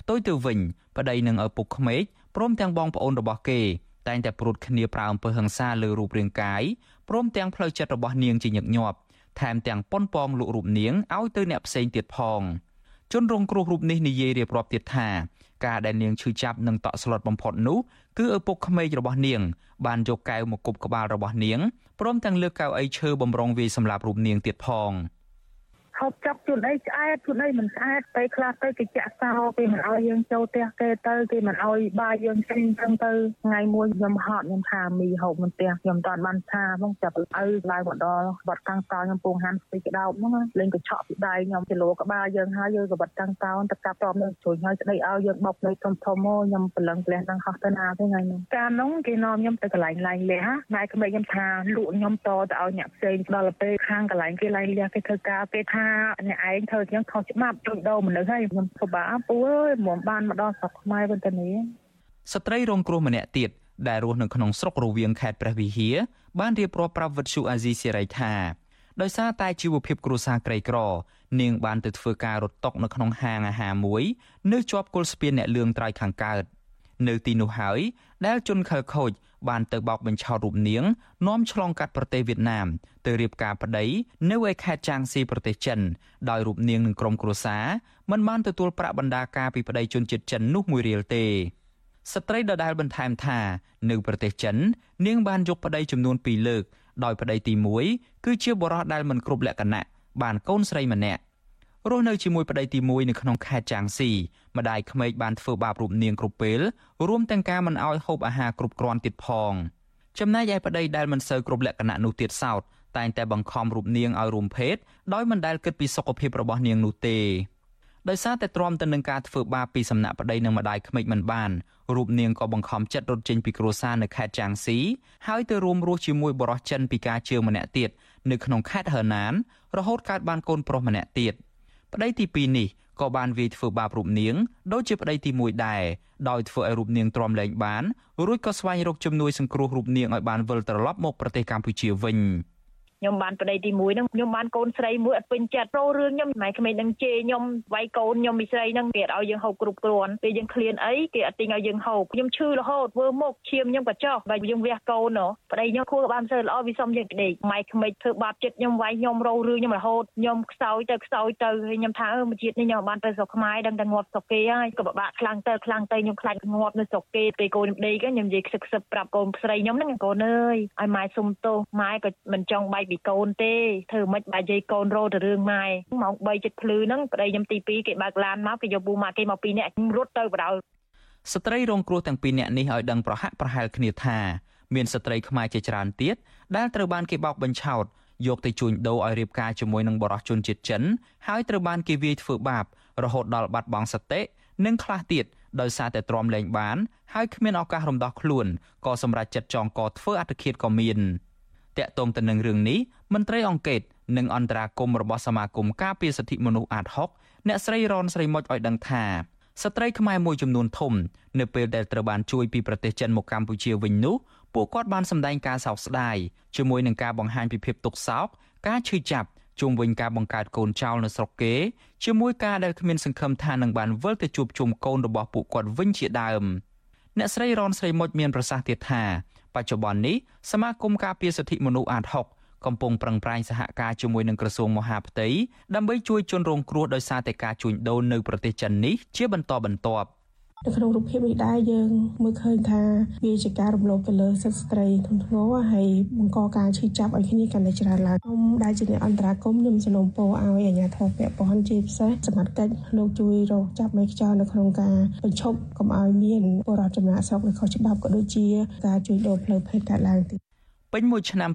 ផ្ទុយទៅវិញប្តីនិងឪពុកក្មេកព្រមទាំងបងប្អូនរបស់គេ តែងតែព្រួតគ្នាប្រើអំពើហិង្សាលើរូបរាងកាយព្រមទាំងផ្លូវចិត្តរបស់នាងជាញឹកញាប់ថែមទាំងប៉ុនប៉ងលក់រូបនាងឲ្យទៅអ្នកផ្សេងទៀតផងជនរងគ្រោះរូបនេះនិយាយរៀបរាប់ទៀតថាការដែលនាងឈឺចាប់និងតក់ស្លុតបំផុតនោះគឺឪពុកក្មេករបស់នាង បានយកកែវមកគប់ក្បាលរបស់នាងព្រមទាំងលើកកៅអីឈើបំរុងវាយសម្លាប់រូបនាងទៀតផង។ ហូបចុកជូនអីឆ្អែតជូនអីមិនឆ្អែតពេលខ្លះទៅគេចាក់សោគេមិនអោយយើងចូលផ្ទះគេទៅគេមិនអោយបាយយើងចេញចឹងទៅថ្ងៃមួយខ្ញុំហត់ខ្ញុំថាមីហូបមិនផ្ទះខ្ញុំតន់បានថាផងចាប់ឪឡើងមកដល់បាត់កាំងតោខ្ញុំពងហាន់ស្ទីក្តោបហ្នឹងលេងកញ្ឆក់ពីដៃខ្ញុំគីឡូក្បាលយើងហើយយើងក៏បាត់កាំងតោទៅកាប់តបនឹងជួយឲ្យស្ដីឲ្យយើងបោកលេខធំធំមកខ្ញុំប្រឡឹងផ្លះនឹងហោះទៅណាទៅថ្ងៃនេះកាលនោះគេនាំខ្ញុំទៅកន្លែងឡាញលះណែក្មេងខ្ញុំថាលក់ខ្ញុំតទៅឲ្យអ្នកផ្សេងដល់ទៅខាងកន្លែងគេឡាញលះគេធ្វើការគេថាអ្នកឯងធ្វើជាងខុសច្បាប់ជួញដូរមនុស្សហើយខ្ញុំពិបាកពូអើយមិនបានមកដល់ស្រុកខ្មែរវិញទៅនេះស្ត្រីរងគ្រោះម្នាក់ទៀតដែលរស់នៅក្នុងស្រុករវៀងខេត្តព្រះវិហារបានរៀបរាប់ប្រាប់វិទ្យុអាស៊ីសេរីថាដោយសារតែជីវភាពគ្រួសារក្រីក្រ នាងបានទៅធ្វើការរត់តុកនៅក្នុងហាងអាហារមួយ នៅជាប់គល់ស្ពានអ្នកលឿងត្រៃខាងកើតនៅទីនោះហើយដែលជនខិលខូច បានទៅបោកបញ្ឆោតរូបនាងនាំឆ្លងកាត់ប្រទេសវៀតណាមទៅរៀបការប្តីនៅឯខេត្តចាងស៊ីប្រទេសចិនដោយរូបនាងនិងក្រុមគ្រួសារមិនបានទទួលប្រាក់បណ្ដាការពីប្តីជនជាតិចិននោះមួយរៀលទេស្ត្រីដដែលបន្ថែមថានៅប្រទេសចិន នាងបានយកប្តីចំនួន2លើកដោយប្តីទី1គឺជាបរិះដែលមិនគ្រប់លក្ខណៈបានកូនស្រីម្នាក់ រស់នៅជាមួយប្តីទី1នៅក្នុងខេត្តចាងស៊ីម្ដាយក្មេកបានធ្វើបាបរូបនាងគ្រប់ពេលរួមទាំងការមិនអោយហូបអាហារគ្រប់គ្រាន់ទៀតផងចំណែកឯប្តីដែលមិនសូវគ្រប់លក្ខណៈនោះទៀតសោតតែងតែបង្ខំរូបនាងឲ្យរួមភេទដោយមិនដែលគិតពីសុខភាពរបស់នាងនោះទេដោយសារតែទ្រាំទៅនឹងការធ្វើបាបពីសំណាក់ប្តីនិងម្ដាយក្មេកមិនបានរូបនាងក៏បង្ខំចិត្តរត់ចេញពីគ្រួសារនៅខេត្តចាងស៊ីហើយទៅរួមរស់ជាមួយបរិះចិនពីការជឿម្នាក់ទៀតនៅក្នុងខេត្តហឺណានរហូតកើតបានកូនប្រុសម្នាក់ទៀត ប្តីទី2នេះក៏បានវាយធ្វើបាបរូបនាងដូចជាប្តីទី1ដែរដោយធ្វើឲ្យរូបនាងទ្រាំលែងបានរួចក៏ស្វែងរកជំនួយសង្គ្រោះរូបនាងឲ្យបានវិលត្រឡប់មកប្រទេសកម្ពុជាវិញ។ ខ្ញុំបានប្តីទី1ហ្នឹងខ្ញុំបានកូនស្រីមួយអត់ពេញចិត្តប្រូរឿងខ្ញុំម៉ែក្មេងនឹងជេរខ្ញុំវាយកូនខ្ញុំមីស្រីហ្នឹងគេអត់ឲ្យយើងហូបគ្រប់គ្រាន់ពេលយើងឃ្លានអីគេអត់ទិញឲ្យយើងហូបខ្ញុំឈឺរហូតធ្វើមុខឈាមខ្ញុំក៏ចុះបើយើងវះកូនប្តីខ្ញុំខួរក៏បានសើល្អវាសុំយើងក្ដេកម៉ែក្មេងធ្វើបាបចិត្តខ្ញុំវាយខ្ញុំរោរឿងខ្ញុំរហូតខ្ញុំខ្សោយទៅខ្សោយទៅហើយខ្ញុំថាអឺមួយជាតិនេះខ្ញុំបានទៅស្រុកខ្មែរដឹងតែងាប់ស្រុកគេហើយក៏ពិបាកខ្លាំងទៅខ្លាំងទៅខ្ញុំខ្លាចងាប់នៅស្រុកគេពេលកូនខ្ញុំដេកខ្ញុំនិយាយខ្សឹកខ្សឹបប្រាប់កូនស្រីខ្ញុំហ្នឹងកូនអើយឲ្យម៉ែសុំទោសម៉ែក៏មិនចង់បែកពីកូនទេធ្វើមិនបាច់និយាយកូនរោទៅរឿងម៉ែម៉ោង3ចិត្តភ្លឺហ្នឹងប្តីខ្ញុំទី2គេបើកឡានមកគេយកពូម៉ាក់គេមកពីរនាក់រត់ទៅបដៅស្ត្រីរងគ្រោះទាំងពីរនាក់នេះឲ្យដឹងប្រហាក់ប្រហែលគ្នាថាមានស្ត្រីខ្មែរជាច្រើនទៀតដែលត្រូវបានគេបោកបញ្ឆោតយកទៅជួញដូរឲ្យរៀបការជាមួយនឹងបរិសុជនជាតិចិនហើយត្រូវបានគេវាយធ្វើបាបរហូតដល់បាត់បង់សតិនិងខ្លះទៀតដោយសារតែទ្រាំលែងបានហើយគ្មានឱកាសរំដោះខ្លួនក៏សម្រេចចិត្តចងកធ្វើអត្តឃាតក៏មាន តាក់ទងទៅនឹងរឿងនេះមន្ត្រីអង្គការនិងអន្តរាគមរបស់សមាគមការពារសិទ្ធិមនុស្សអាត6អ្នកស្រីរនស្រីមុចឲ្យដឹងថាស្ត្រីខ្មែរមួយចំនួនធំនៅពេលដែលត្រូវបានជួយពីប្រទេសចិនមកកម្ពុជាវិញនោះពួកគាត់បានសម្ដែងការសោកស្ដាយជាមួយនឹងការបង្ហាញពីភាពទុក្ខសោកការឈឺចាប់ជុំវិញការបង្កើតកូនចោលនៅស្រុកគេជាមួយការដែលគ្មានសង្ឃឹមថានឹងបានវិលទៅជួបជុំកូនរបស់ពួកគាត់វិញជាដើម អ្នកស្រីរនស្រីមុចមានប្រសាសន៍ទៀតថាបច្ចុប្បន្ននេះសមាគមការពារសិទ្ធិមនុស្សអាត6កំពុងប្រឹងប្រែងសហការជាមួយនឹងក្រសួងមហាផ្ទៃដើម្បីជួយជនរងគ្រោះដោយសារតែការជួញដូរនៅប្រទេសចិននេះជាបន្តបន្ទាប់ នៅក្នុងរូបភាពនេះដែរយើងមើលឃើញថាវាជាការរំលោភទៅលើសិទ្ធិស្ត្រីធ្ងន់ធ្ងរហើយបង្កការឈឺចាប់ឲ្យគ្នាកាន់តែច្រើនឡើងខ្ញុំដែលជាអ្នកអន្តរាគមន៍ខ្ញុំសំណូមពរឲ្យអាជ្ញាធរពាក់ព័ន្ធជាពិសេសសមត្ថកិច្ចលោកជួយរកចាប់មេខ្យល់នៅក្នុងការបញ្ឈប់កុំឲ្យមានបរិបទចំណាក់ស្រុកឬខុសច្បាប់ក៏ដូចជាការជួញដូរផ្លូវភេទកើតឡើងទៀតពេញមួយឆ្នាំ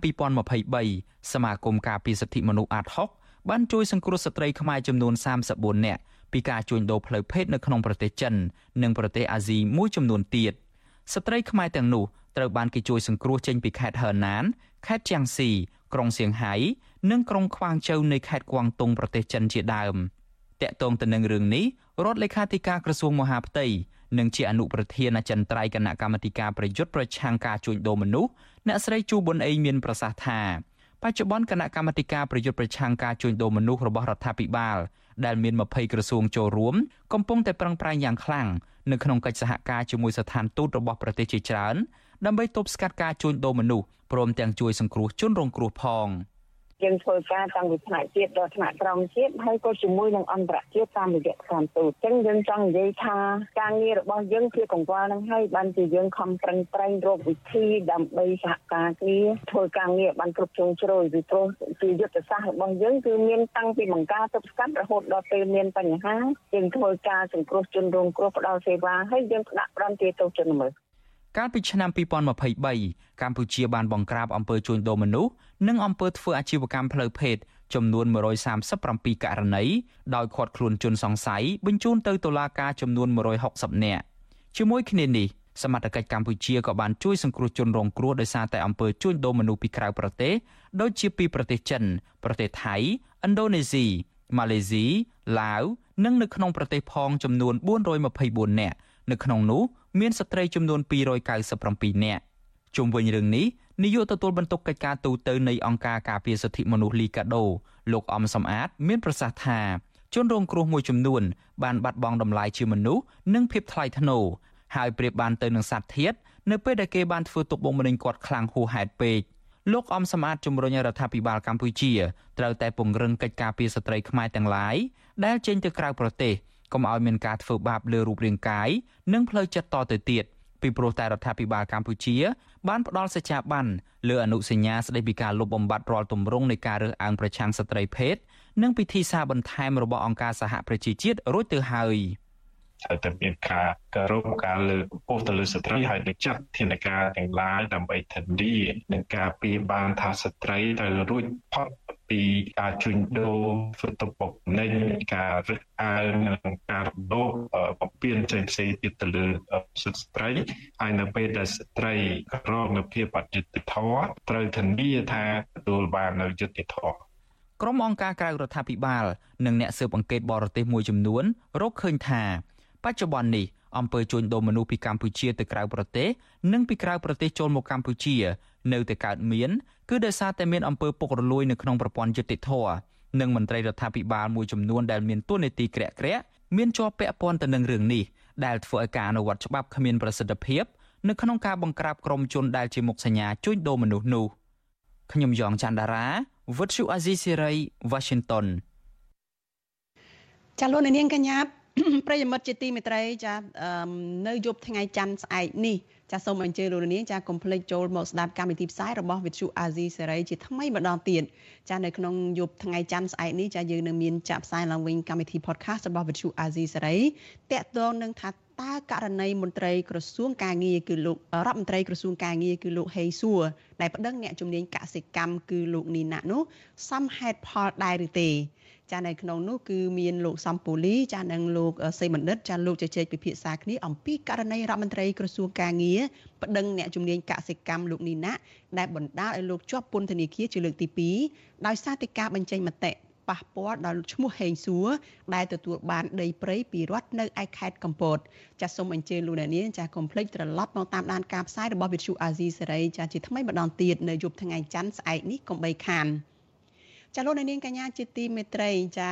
2023សមាគមការពារសិទ្ធិមនុស្សអាត6បានជួយសង្គ្រោះស្ត្រីខ្មែរចំនួន34នាក់ ពីការជួញដូរផ្លូវភេទនៅក្នុងប្រទេសចិន និងប្រទេសអាស៊ីមួយចំនួនទៀតស្ត្រីខ្មែរទាំងនោះត្រូវបានគេជួយសង្គ្រោះចេញពីខេត្តហឺណានខេត្តជាងស៊ីក្រុងសៀងហៃនិងក្រុងខ្វាងជូវនៃខេត្តគួងតុងប្រទេសចិនជាដើមតាក់ទងទៅនឹងរឿងនេះរដ្ឋលេខាធិការក្រសួងមហាផ្ទៃនិងជាអនុប្រធានអចិន្ត្រៃយ៍គណៈកម្មាធិការប្រយុទ្ធប្រឆាំងការជួញដូរមនុស្សអ្នកស្រីជូប៊ុនអេងមានប្រសាសន៍ថាបច្ចុប្បន្នគណៈកម្មាធិការប្រយុទ្ធប្រឆាំងការជួញដូរមនុស្សរបស់រដ្ឋាភិបាល ដែលមាន20ក្រសួងចូលរួមកំពុងតែប្រឹងប្រែងយ៉ាងខ្លាំងនៅក្នុងកិច្ចសហការជាមួយស្ថានទូតរបស់ប្រទេសជាច្រើនដើម្បីទប់ស្កាត់ការជួញដូរមនុស្សព្រមទាំងជួយសង្គ្រោះជនរងគ្រោះផង។ យើងធ្វើការតាំងពីថ្នាក់ជាតិដល់ថ្នាក់ក្រោមជាតិហើយក៏ជាមួយនឹងអន្តរជាតិតាមរយៈស្ថានទូតអញ្ចឹងយើងចង់និយាយថាការងាររបស់យើងជាកង្វល់នឹងហើយបានជាយើងខំប្រឹងប្រែងរកវិធីដើម្បីសហការគ្នាធ្វើការងារបានគ្រប់ជ្រុងជ្រោយពីព្រោះជាយុទ្ធសាស្ត្ររបស់យើងគឺមានតាំងពីបង្ការទប់ស្កាត់រហូតដល់ពេលមានបញ្ហាយើងធ្វើការសង្គ្រោះជនរងគ្រោះផ្ដល់សេវាហើយយើងផ្ដាក់ប្រំទាទោសជនល្មើសកាលពីឆ្នាំ2023កម្ពុជាបានបង្ក្រាបអំពើជួញដូរមនុស្ស និងអំពើធ្វើអាជីវកម្មផ្លូវភេទចំនួន137ករណីដោយឃាត់ខ្លួនជនសង្ស័យបញ្ជូនទៅតុលាការចំនួន160នាក់ជាមួយគ្នានេះសមត្ថកិច្ចកម្ពុជាក៏បានជួយសង្គ្រោះជនរងគ្រោះដោយសារតែអំពើជួញដូរមនុស្សពីក្រៅប្រទេសដូចជាពីប្រទេសចិន ប្រទេសថៃឥណ្ឌូនេស៊ីម៉ាឡេស៊ីឡាវនិងនៅក្នុងប្រទេសផងចំនួន424នាក់នៅក្នុងនោះមានស្ត្រីចំនួន297នាក់ជុំវិញរឿងនេះ នាយកទទួលបន្ទុកកិច្ចការទូតទៅនៃអង្គការការពារសិទ្ធិមនុស្សលីកាដូលោកអំសំអាត មានប្រសាសន៍ថាជនរងគ្រោះមួយចំនួន បានបាត់បង់តម្លៃជាមនុស្សនិងភាពថ្លៃថ្នូរហើយប្រៀបបានទៅនឹងសត្វធាតនៅពេលដែលគេបានធ្វើទុកបុកម្នេញគាត់ខ្លាំងហួសហេតុពេកលោកអំសំអាតជំរុញរដ្ឋាភិបាលកម្ពុជាត្រូវតែពង្រឹងកិច្ចការពារស្ត្រីខ្មែរទាំងឡាយដែលចេញទៅក្រៅប្រទេសកុំឲ្យមានការធ្វើបាបលើរូបរាងកាយនិងផ្លូវចិត្តតទៅទៀត ពីព្រោះតែរដ្ឋាភិបាលកម្ពុជា បានផ្ដល់សេចក្ដីបានលើអនុសញ្ញាស្ដីពីការលុបបំបាត់រាល់ទម្រង់នៃការរើសអើងប្រឆាំងស្ត្រីភេទនិងពិធីសារបន្ថែមរបស់អង្គការសហប្រជាជាតិរួចទៅហើយ ត្រូវតែមានការគោរពការលើកកម្ពស់ទៅលើស្ត្រីហើយនឹងចាត់ធានាការទាំងឡាយដើម្បីធានានឹងការពីបានថាស្ត្រីត្រូវរួចផុតពីការជួញដូរធ្វើទុកបុកម្នេញការរឹតអើងនិងការរំលោភបំពានផ្សេងផ្សេងទៀតទៅលើសិទ្ធិស្ត្រីហើយនៅពេលដែលស្ត្រីក្រងនៅភាពអយុត្តិធម៌ត្រូវធានាថាទទួលបាននៅយុត្តិធម៌ក្រុមអង្គការក្រៅរដ្ឋាភិបាល និងអ្នកស៊ើបអង្កេតបរទេសមួយចំនួនរកឃើញថា បច្ចុប្បន្ននេះអំពើជួញដូរមនុស្សពីកម្ពុជាទៅក្រៅប្រទេសនិងពីក្រៅប្រទេសចូលមកកម្ពុជា នៅតែកើតមានគឺដោយសារតែមានអំពើពុករលួយនៅក្នុងប្រព័ន្ធយុតិធធនិងមន្ត្រីរដ្ឋាភិបាលមួយចំនួនដែលមានទួនាទីក្រាក់ក្រាក់មានជាប់ពាក់ព័ន្ធទៅនឹងរឿងនេះដែលធ្វើឲ្យការអនុវត្តច្បាប់គ្មានប្រសិទ្ធភាពនៅក្នុងការបង្ក្រាបក្រុមជនដែលជាមុខសញ្ញាជួញដូរមនុស្សនោះខ្ញុំយ៉ងច័ន្ទដារាវិទ្យុអាស៊ីសេរី Washington ចាលោកនាងកញ្ញា ប្រិយមិត្តជាទីមេត្រីចានៅយប់ថ្ងៃច័ន្ទស្អែកនេះចាសូមអញ្ជើញលោកនាងចាកុំភ្លេចចូលមកស្ដាប់កម្មវិធីផ្សាយរបស់វិទ្យុអាស៊ីសេរីជាថ្មីម្ដងទៀតចានៅក្នុងយប់ថ្ងៃច័ន្ទស្អែកនេះចាយើងនឹងមានចាក់ផ្សាយឡើងវិញកម្មវិធី podcast របស់វិទ្យុអាស៊ីសេរីតាក់ទងនឹងថាតើករណីមន្ត្រីក្រសួងការងារគឺលោករដ្ឋមន្ត្រីក្រសួងការងារគឺលោកហេសួរដែលប្តឹងអ្នកជំនាញកសិកម្មគឺលោកនីណាក់នោះសមហេតុផលដែរឬទេ ចានៅក្នុងនោះគឺមានលោកសំពូលីចានិងលោកសេបណ្ឌិតចាលោកជជែកពិភាក្សាគ្នាអំពីករណីរដ្ឋមន្ត្រីក្រសួងការងារប្តឹងអ្នកជំនាញកសិកម្មលោកនីណាដែលបណ្ដាលឲ្យលោកជាប់ពន្ធនាគារជាលើកទី2ដោយសារតែការបញ្ចេញមតិប៉ះពាល់ដល់ឈ្មោះហេងសួរដែលទទួលបានដីព្រៃពីរដ្ឋនៅឯខេត្តកំពតចាសសូមអញ្ជើញលោកអ្នកនាងចាសកុំភ្លេចត្រឡប់មកតាមដានការផ្សាយរបស់វិទ្យុអាស៊ីសេរីចាសជាថ្មីម្ដងទៀតនៅយប់ថ្ងៃច័ន្ទស្អែកនេះកុំបីខាន។ ចាលោកនាងកញ្ញាជាទីមេត្រីចា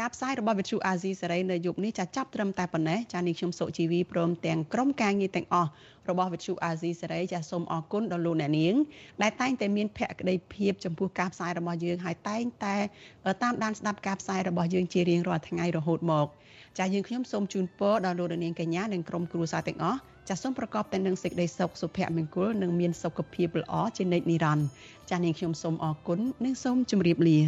ការផ្សាយរបស់វិទ្យុអាស៊ីសេរីនៅយប់នេះចាចាប់ត្រឹមតែប៉ុណ្ណេះចានាងខ្ញុំសុជីវីព្រមទាំងក្រុមការងារទាំងអស់របស់វិទ្យុអាស៊ីសេរីចាសូមអរគុណដល់លោកអ្នកនាងដែលតែងតែមានភក្ដីភាពចំពោះការផ្សាយរបស់យើងហើយតែងតែតាមដានស្ដាប់ការផ្សាយរបស់យើងជារៀងរាល់ថ្ងៃរហូតមកចាយើងខ្ញុំសូមជូនពរដល់លោកនាងកញ្ញានិងក្រុមគ្រួសារទាំងអស់ ចាសសូមប្រកបតែនឹងសេចក្តីសុខសុភមង្គលនិងមានសុខភាពល្អជានិច្ចនិរន្តរ៍ចាសនាងខ្ញុំសូមអរគុណនិងសូមជម្រាបលា